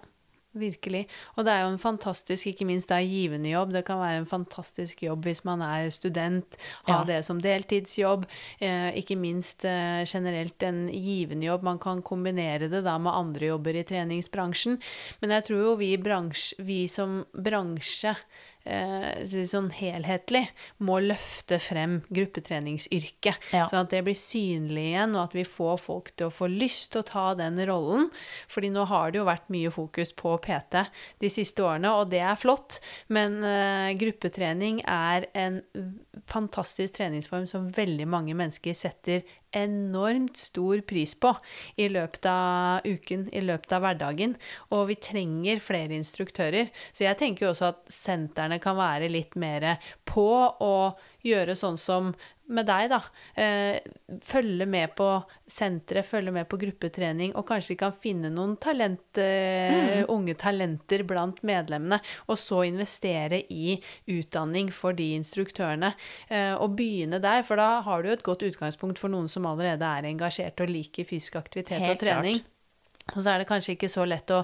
virkelig. Og det er jo en fantastisk, ikke minst det er givende jobb. Det kan være en fantastisk jobb hvis man er student, ha Ja. det som deltidsjobb. Eh, ikke minst eh, generelt en givende jobb. Man kan kombinere det da med andre jobber i treningsbransjen. Men jeg tror jo vi, bransj, vi som bransje sånn helhetlig må løfte frem gruppetreningsyrket. Ja. Sånn at det blir synlig igjen, og at vi får folk til å få lyst til å ta den rollen. Fordi nå har det jo vært mye fokus på PT de siste årene, og det er flott. Men uh, gruppetrening er en fantastisk treningsform som veldig mange mennesker setter enormt stor pris på i løpet av uken, i løpet av hverdagen. Og vi trenger flere instruktører. Så jeg tenker jo også at sentrene kan være litt mer på å gjøre sånn som med deg, da. Eh, følge med på senteret, følge med på gruppetrening, og kanskje de kan finne noen talent, mm. unge talenter blant medlemmene, og så investere i utdanning for de instruktørene. Eh, og begynne der, for da har du jo et godt utgangspunkt for noen som allerede er engasjert og liker fysisk aktivitet Helt og trening. klart. Og så er det kanskje ikke så lett å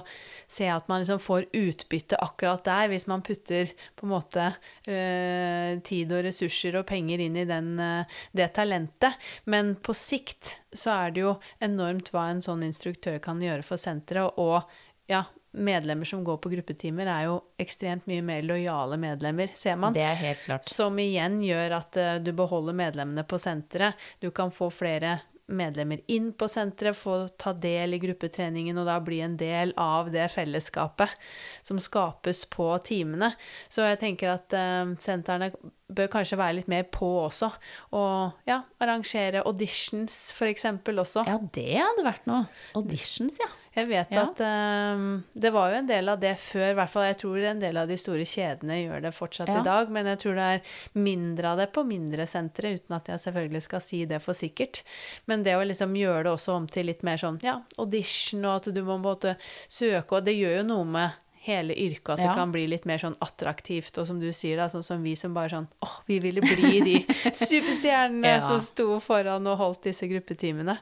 se at man liksom får utbytte akkurat der, hvis man putter på en måte øh, tid og ressurser og penger inn i den, øh, det talentet. Men på sikt så er det jo enormt hva en sånn instruktør kan gjøre for senteret. Og ja, medlemmer som går på gruppetimer, er jo ekstremt mye mer lojale medlemmer, ser man. Det er helt klart. Som igjen gjør at øh, du beholder medlemmene på senteret. Du kan få flere medlemmer inn på senteret, få ta del i gruppetreningen og da bli en del av det fellesskapet som skapes på timene. Så jeg tenker at eh, sentrene bør kanskje være litt mer på også. Og ja, arrangere auditions eksempel også. Ja, det hadde vært noe. Auditions, ja. Jeg vet Ja. at um, det var jo en del av det før, i hvert fall jeg tror en del av de store kjedene gjør det fortsatt Ja. i dag, men jeg tror det er mindre av det på mindre sentre, uten at jeg selvfølgelig skal si det for sikkert. Men det å liksom gjøre det også om til litt mer sånn ja, audition, og at du må måtte søke, og det gjør jo noe med hele yrket, at det kan bli litt mer sånn attraktivt, og som du sier, da, sånn som vi som bare sånn åh, vi ville bli de [laughs] superstjernene Ja. som sto foran og holdt disse gruppetimene.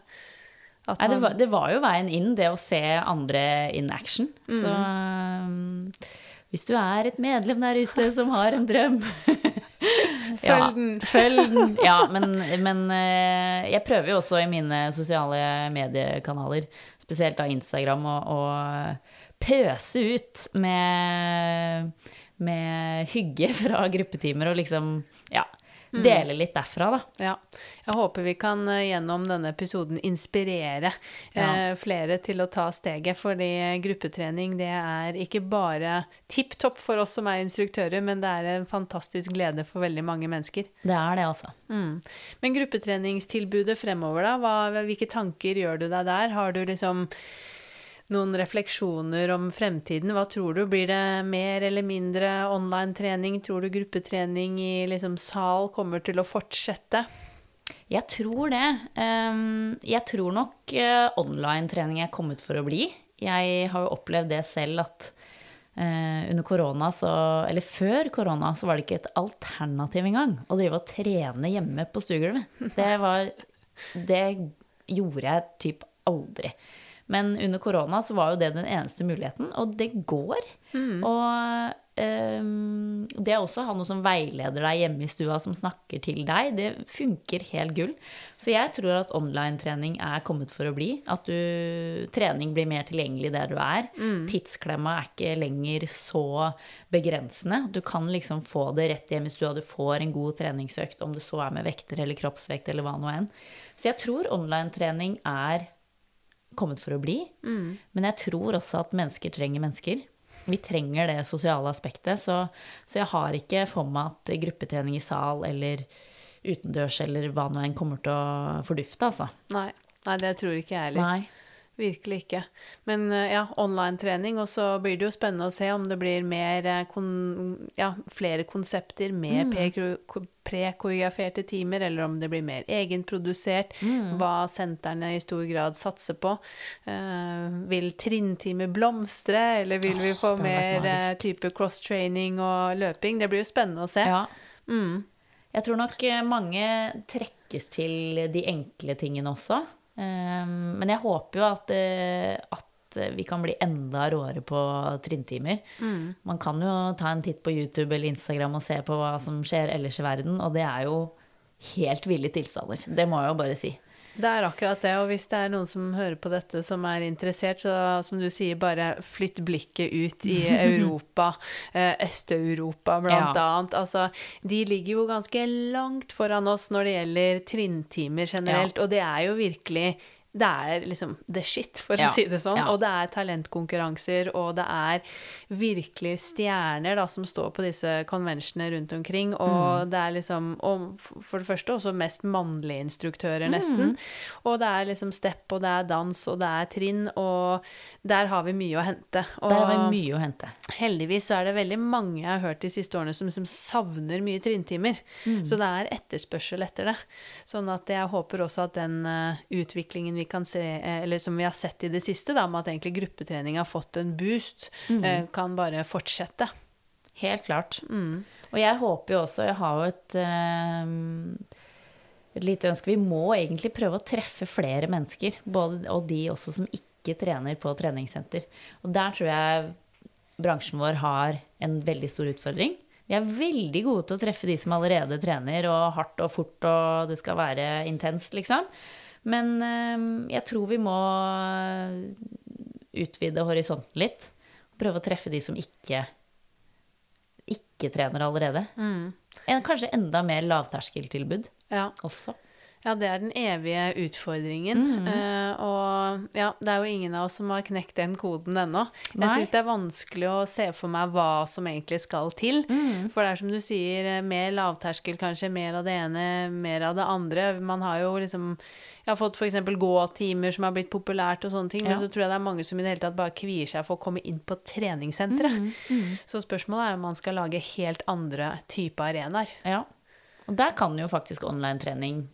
At Nei, det, var, det var jo veien inn, det å se andre in action. Så um, hvis du er et medlem der ute [laughs] som har en drøm [laughs] Følg den. [laughs] Følg den. Ja, men, men eh, jeg prøver jo også i mine sosiale mediekanaler, spesielt da Instagram, å, å pøse ut med, med hygge fra gruppetimer og liksom, ja, dele litt derfra, da. Ja. Jeg håper vi kan eh, gjennom denne episoden inspirere eh, flere til å ta steget, fordi gruppetrening det er ikke bare tipp topp for oss som er instruktører, men det er en fantastisk glede for veldig mange mennesker. Det er det, altså. Mm. Men gruppetreningstilbudet fremover, da? Hva, hvilke tanker gjør du deg der? Har du liksom noen refleksjoner om fremtiden? Hva tror du? Blir det mer eller mindre online-trening? Tror du gruppetrening i liksom sal kommer til å fortsette? Jeg tror det. Ehm, Jeg tror nok eh, online-trening er kommet for å bli. Jeg har jo opplevd det selv at eh, under korona, så, eller før korona, så var det ikke et alternativ engang å drive og trene hjemme på stuegulvet. Det var Det gjorde jeg typ aldri. Men under korona så var jo det den eneste muligheten, og det går. Og um, det å også ha noe som veileder deg hjemme i stua, som snakker til deg, det funker helt gull. Så jeg tror at online-trening er kommet for å bli. At du, trening blir mer tilgjengelig der du er. Tidsklemma er ikke lenger så begrensende. Du kan liksom få det rett hjem i stua. Du får en god treningsøkt, om det så er med vekter eller kroppsvekt eller hva nå enn. Så jeg tror online-trening er kommet for å bli. Men jeg tror også at mennesker trenger mennesker. Vi trenger det sosiale aspektet. Så, så jeg har ikke for meg at gruppetrening i sal eller utendørs eller hva nå enn kommer til å fordufte, altså. Nei. Nei, det tror ikke jeg heller. Nei. Virkelig ikke. Men eh, ja, online-trening, og så blir det jo spennende å se om det blir mer eh, kon ja, flere konsepter med mm. prekoreograferte timer, eller om det blir mer egenprodusert. Hva sentrene i stor grad satser på. Eh, vil trinntimer blomstre, eller vil vi få oh, mer eh, type cross-training og løping? Det blir jo spennende å se. Ja. Mm. Jeg tror nok mange trekkes til de enkle tingene også. Um, Men jeg håper jo at, eh, at vi kan bli enda råere på trinntimer. Man kan jo ta en titt på YouTube eller Instagram og se på hva som skjer ellers i verden, og det er jo helt ville tilstander. Det må jeg jo bare si. Det er akkurat det, og hvis det er noen som hører på dette som er interessert, så som du sier, bare flytt blikket ut i [laughs] Europa, eh, Øst-Europa blant Ja. annet. Altså, de ligger jo ganske langt foran oss når det gjelder trinntimer generelt, og det er jo virkelig det er liksom the shit, for Ja. å si det sånn. Ja. Og det er talentkonkurranser, og det er virkelig stjerner da, som står på disse konvensjonene rundt omkring. Og Mm. det er liksom Og for det første også mest mannlige instruktører, Mm. nesten. Og det er liksom step, og det er dans, og det er trinn, og der har vi mye å hente. Og Der har vi mye å hente. heldigvis så er det veldig mange jeg har hørt de siste årene som som savner mye trinntimer. Mm. Så det er etterspørsel etter det. Sånn at jeg håper også at den uh, utviklingen vi kan se, eh, eller som vi har sett i det siste, da, med at egentlig gruppetrening har fått en boost, Mm. eh, kan bare fortsette. Helt klart. Mm. Og jeg håper jo også Jeg har jo et, eh, et lite ønske. Vi må egentlig prøve å treffe flere mennesker. Både, og de også som ikke trener på treningssenter. Og der tror jeg bransjen vår har en veldig stor utfordring. Vi er veldig gode til å treffe de som allerede trener, og hardt og fort, og det skal være intenst, liksom. Men eh, jeg tror vi må utvide horisonten litt. Prøve å treffe de som ikke, ikke trener allerede. Mm. En, kanskje enda mer lavterskeltilbud Ja. også. Ja, det er den evige utfordringen. Mhm. Uh, og ja, det er jo ingen av oss som har knekt den koden ennå. Jeg syns det er vanskelig å se for meg hva som egentlig skal til. Mhm. For det er som du sier, eh, mer lavterskel kanskje, mer av det ene, mer av det andre. Man har jo liksom Jeg har fått f.eks. gåtimer som har blitt populært og sånne ting, men så tror jeg det er mange som i det hele tatt bare kvier seg for å komme inn på treningssenteret. Mhm. Så spørsmålet er om man skal lage helt andre typer arenaer. Ja. Og der kan jo faktisk online-trening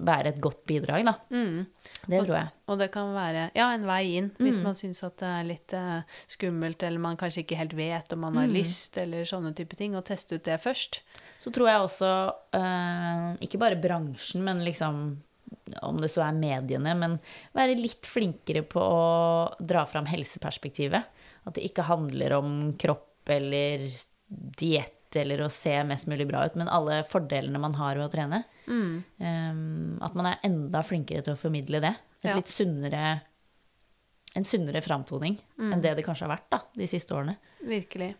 være et godt bidrag, da. Mm. Det tror jeg. Og det kan være ja, en vei inn, hvis Mm. man syns at det er litt uh, skummelt, eller man kanskje ikke helt vet om man har Mm. lyst, eller sånne type ting, og teste ut det først. Så tror jeg også, uh, ikke bare bransjen, men liksom om det så er mediene, men være litt flinkere på å dra fram helseperspektivet. At det ikke handler om kropp eller diett eller å se mest mulig bra ut, men alle fordelene man har ved å trene. Mm. Um, at man er enda flinkere til å formidle det. Et Ja. litt sunnere En sunnere framtoning Mm. enn det det kanskje har vært da, de siste årene. Virkelig.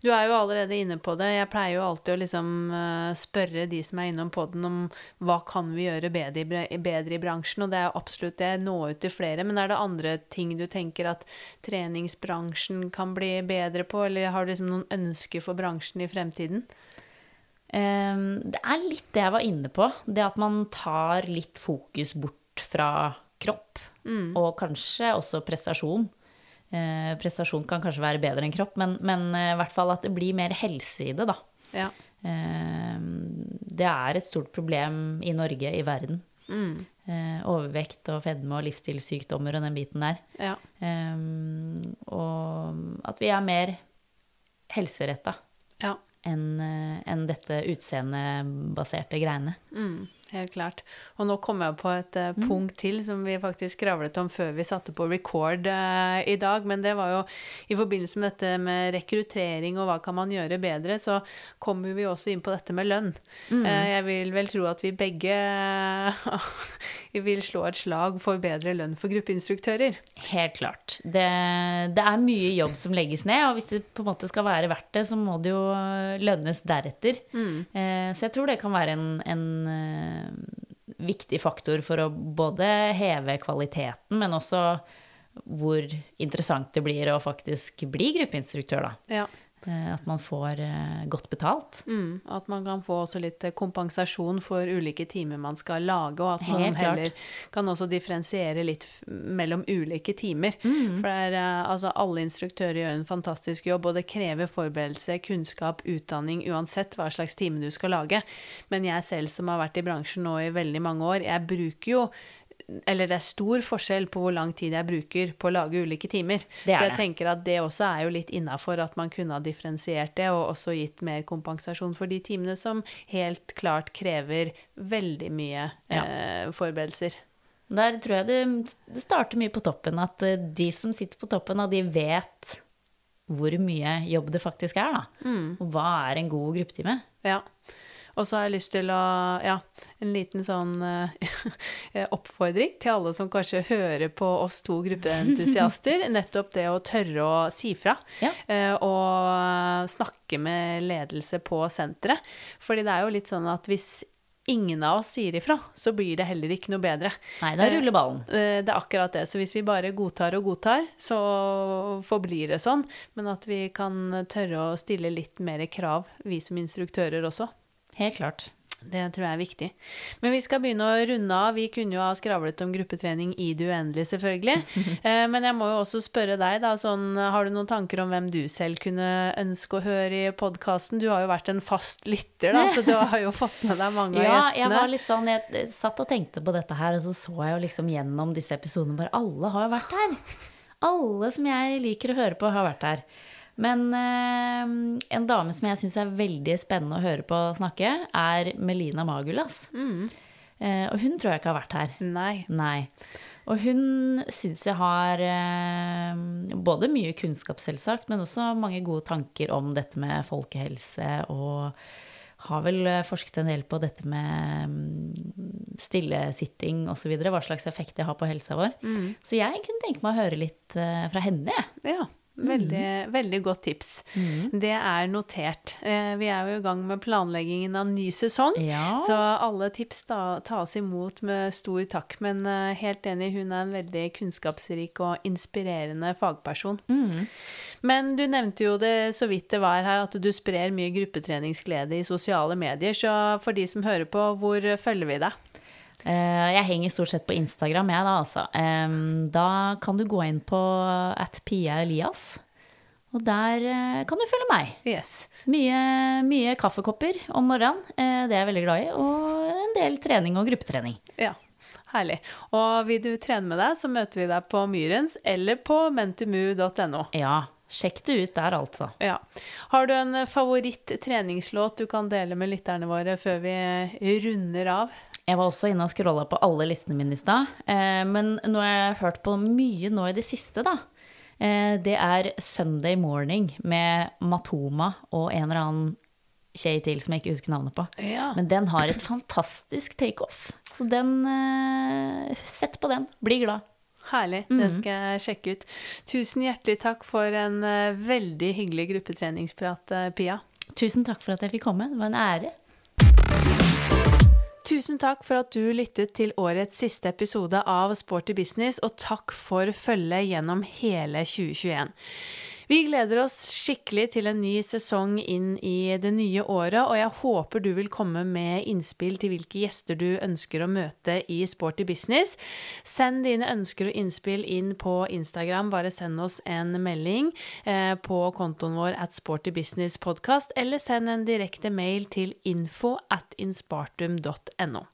Du er jo allerede inne på det. Jeg pleier jo alltid å liksom eh, spørre de som er innom poden om hva kan vi gjøre bedre i, bedre i bransjen, og det er absolutt det. Nå ut til flere. Men er det andre ting du tenker at treningsbransjen kan bli bedre på, eller har du liksom noen ønsker for bransjen i fremtiden? Eh, Det er litt det jeg var inne på. Det at man tar litt fokus bort fra kropp, Mm. og kanskje også prestasjon. Eh, prestasjon kan kanskje være bedre enn kropp, men, men eh, i hvert fall at det blir mer helse i det, da. Ja. Eh, det er et stort problem i Norge, i verden. Mm. Eh, overvekt og fedme og livsstilssykdommer og den biten der. Ja. Eh, og at vi er mer helseretta ja. enn en dette utseendebaserte greiene. Mm, helt klart. Og nå kom jeg på et eh, punkt til som vi faktisk skravlet om før vi satte på record eh, i dag. Men det var jo i forbindelse med dette med rekruttering og hva kan man gjøre bedre, så kommer vi også inn på dette med lønn. Eh, jeg vil vel tro at vi begge [laughs] vi vil slå et slag for bedre lønn for gruppeinstruktører. Helt klart. Det, det er mye jobb som legges ned, og hvis det på en måte skal være verdt det, så må det jo lønnes deretter. Eh, så jeg tror det kan være en, en viktig faktor for å både heve kvaliteten, men også hvor interessant det blir å faktisk bli gruppeinstruktør, da. Ja. Eh, At man får eh, godt betalt. Mm, at man kan få også litt eh, kompensasjon for ulike timer man skal lage, og at man Helt klart. heller kan også differensiere litt mellom ulike timer. Mm. For er, altså, alle instruktører gjør en fantastisk jobb, og det krever forberedelse, kunnskap, utdanning, uansett hva slags time du skal lage. Men jeg selv som har vært i bransjen nå i veldig mange år, jeg bruker jo eller det er stor forskjell på hvor lang tid jeg bruker på å lage ulike timer. Er Så jeg det. tenker at det også er jo litt innafor at man kunne ha differensiert det, og også gitt mer kompensasjon for de timene som helt klart krever veldig mye Ja. eh, forberedelser. Der tror jeg det, det starter mye på toppen. At eh, de som sitter på toppen, og de vet hvor mye jobb det faktisk er. da. Mm. Og hva er en god gruppetime? Ja. Og så har jeg lyst til å Ja, en liten sånn eh, [laughs] oppfordring til alle som kanskje hører på oss to gruppeentusiaster. [laughs] Nettopp det å tørre å si fra. Ja. eh, og snakke med ledelse på senteret. Fordi det er jo litt sånn at hvis ingen av oss sier ifra, så blir det heller ikke noe bedre. Nei, da ruller ballen. Eh, Det er akkurat det. Så hvis vi bare godtar og godtar, så forblir det sånn. Men at vi kan tørre å stille litt mer krav, vi som instruktører også. Helt klart. Det tror jeg er viktig. Men vi skal begynne å runde av. Vi kunne jo ha skravlet om gruppetrening i det uendelige, selvfølgelig. [laughs] Eh, Men jeg må jo også spørre deg, da. Sånn, har du noen tanker om hvem du selv kunne ønske å høre i podkasten? Du har jo vært en fast lytter, da, så du har jo fått med deg mange av Ja, av jeg var litt sånn, jeg satt og tenkte på dette her, og så så jeg jo liksom gjennom disse episodene bare Alle har jo vært her. Alle som jeg liker å høre på, har vært her. Men eh, en dame som jeg syns er veldig spennende å høre på snakke, er Melina Magulas. Mm. Eh, og hun tror jeg ikke har vært her. Nei. Nei. Og hun syns jeg har eh, både mye kunnskap, selvsagt, men også mange gode tanker om dette med folkehelse, og har vel eh, forsket en del på dette med mm, stillesitting osv., hva slags effekt det har på helsa vår. Så jeg kunne tenke meg å høre litt eh, fra henne. Ja. Veldig, veldig godt tips. Det er notert. Eh, Vi er jo i gang med planleggingen av ny sesong, Ja. så alle tips da, tas imot med stor takk. Men eh, helt enig, hun er en veldig kunnskapsrik og inspirerende fagperson. Men du nevnte jo det så vidt det var her, at du sprer mye gruppetreningsglede i sosiale medier. Så for de som hører på, hvor følger vi deg? Eh, Jeg henger stort sett på Instagram, jeg da, altså. Da kan du gå inn på at Pia Elias. Og der eh, kan du følge meg. Yes. Mye, mye kaffekopper om morgenen, eh, det er jeg veldig glad i. Og en del trening og gruppetrening. Ja, herlig. Og vil du trene med deg, så møter vi deg på Myrens eller på mentomu.no. Ja, sjekk det ut der, altså. Ja. Har du en favoritt-treningslåt du kan dele med lytterne våre før vi runder av? Jeg var også inne og scrolla på alle listene mine i stad. Eh, men har jeg hørt på mye nå i det siste, da. Eh, det er Sunday Morning med Matoma og en eller annen kjei til som jeg ikke husker navnet på. Ja. Men den har et fantastisk takeoff. Så den eh, Sett på den. Bli glad. Herlig. Det skal jeg sjekke ut. Tusen hjertelig takk for en eh, veldig hyggelig gruppetreningsprat, eh, Pia. Tusen takk for at jeg fikk komme. Det var en ære. Tusen takk for at du lyttet til årets siste episode av Sporty business, og takk for følget gjennom hele 2021. Vi gleder oss skikkelig til en ny sesong inn i det nye året, og jeg håper du vil komme med innspill til hvilke gjester du ønsker å møte i Sporty business. Send dine ønsker og innspill inn på Instagram. Bare send oss en melding eh, på kontoen vår at Sporty Business Podcast, eller send en direkte mail til info at inspartum.no.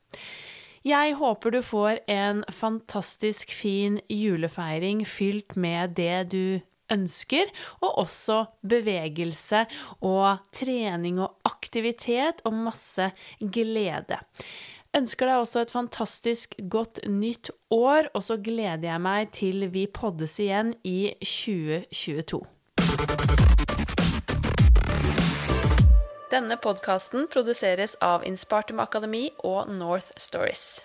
Jeg håper du får en fantastisk fin julefeiring fylt med det du ønsker, og også bevegelse og trening og aktivitet og masse glede. Ønsker deg også et fantastisk godt nytt år, og så gleder jeg meg til vi poddes igjen i 2022. Denne podkasten produseres av Inspartum Akademi og North Stories.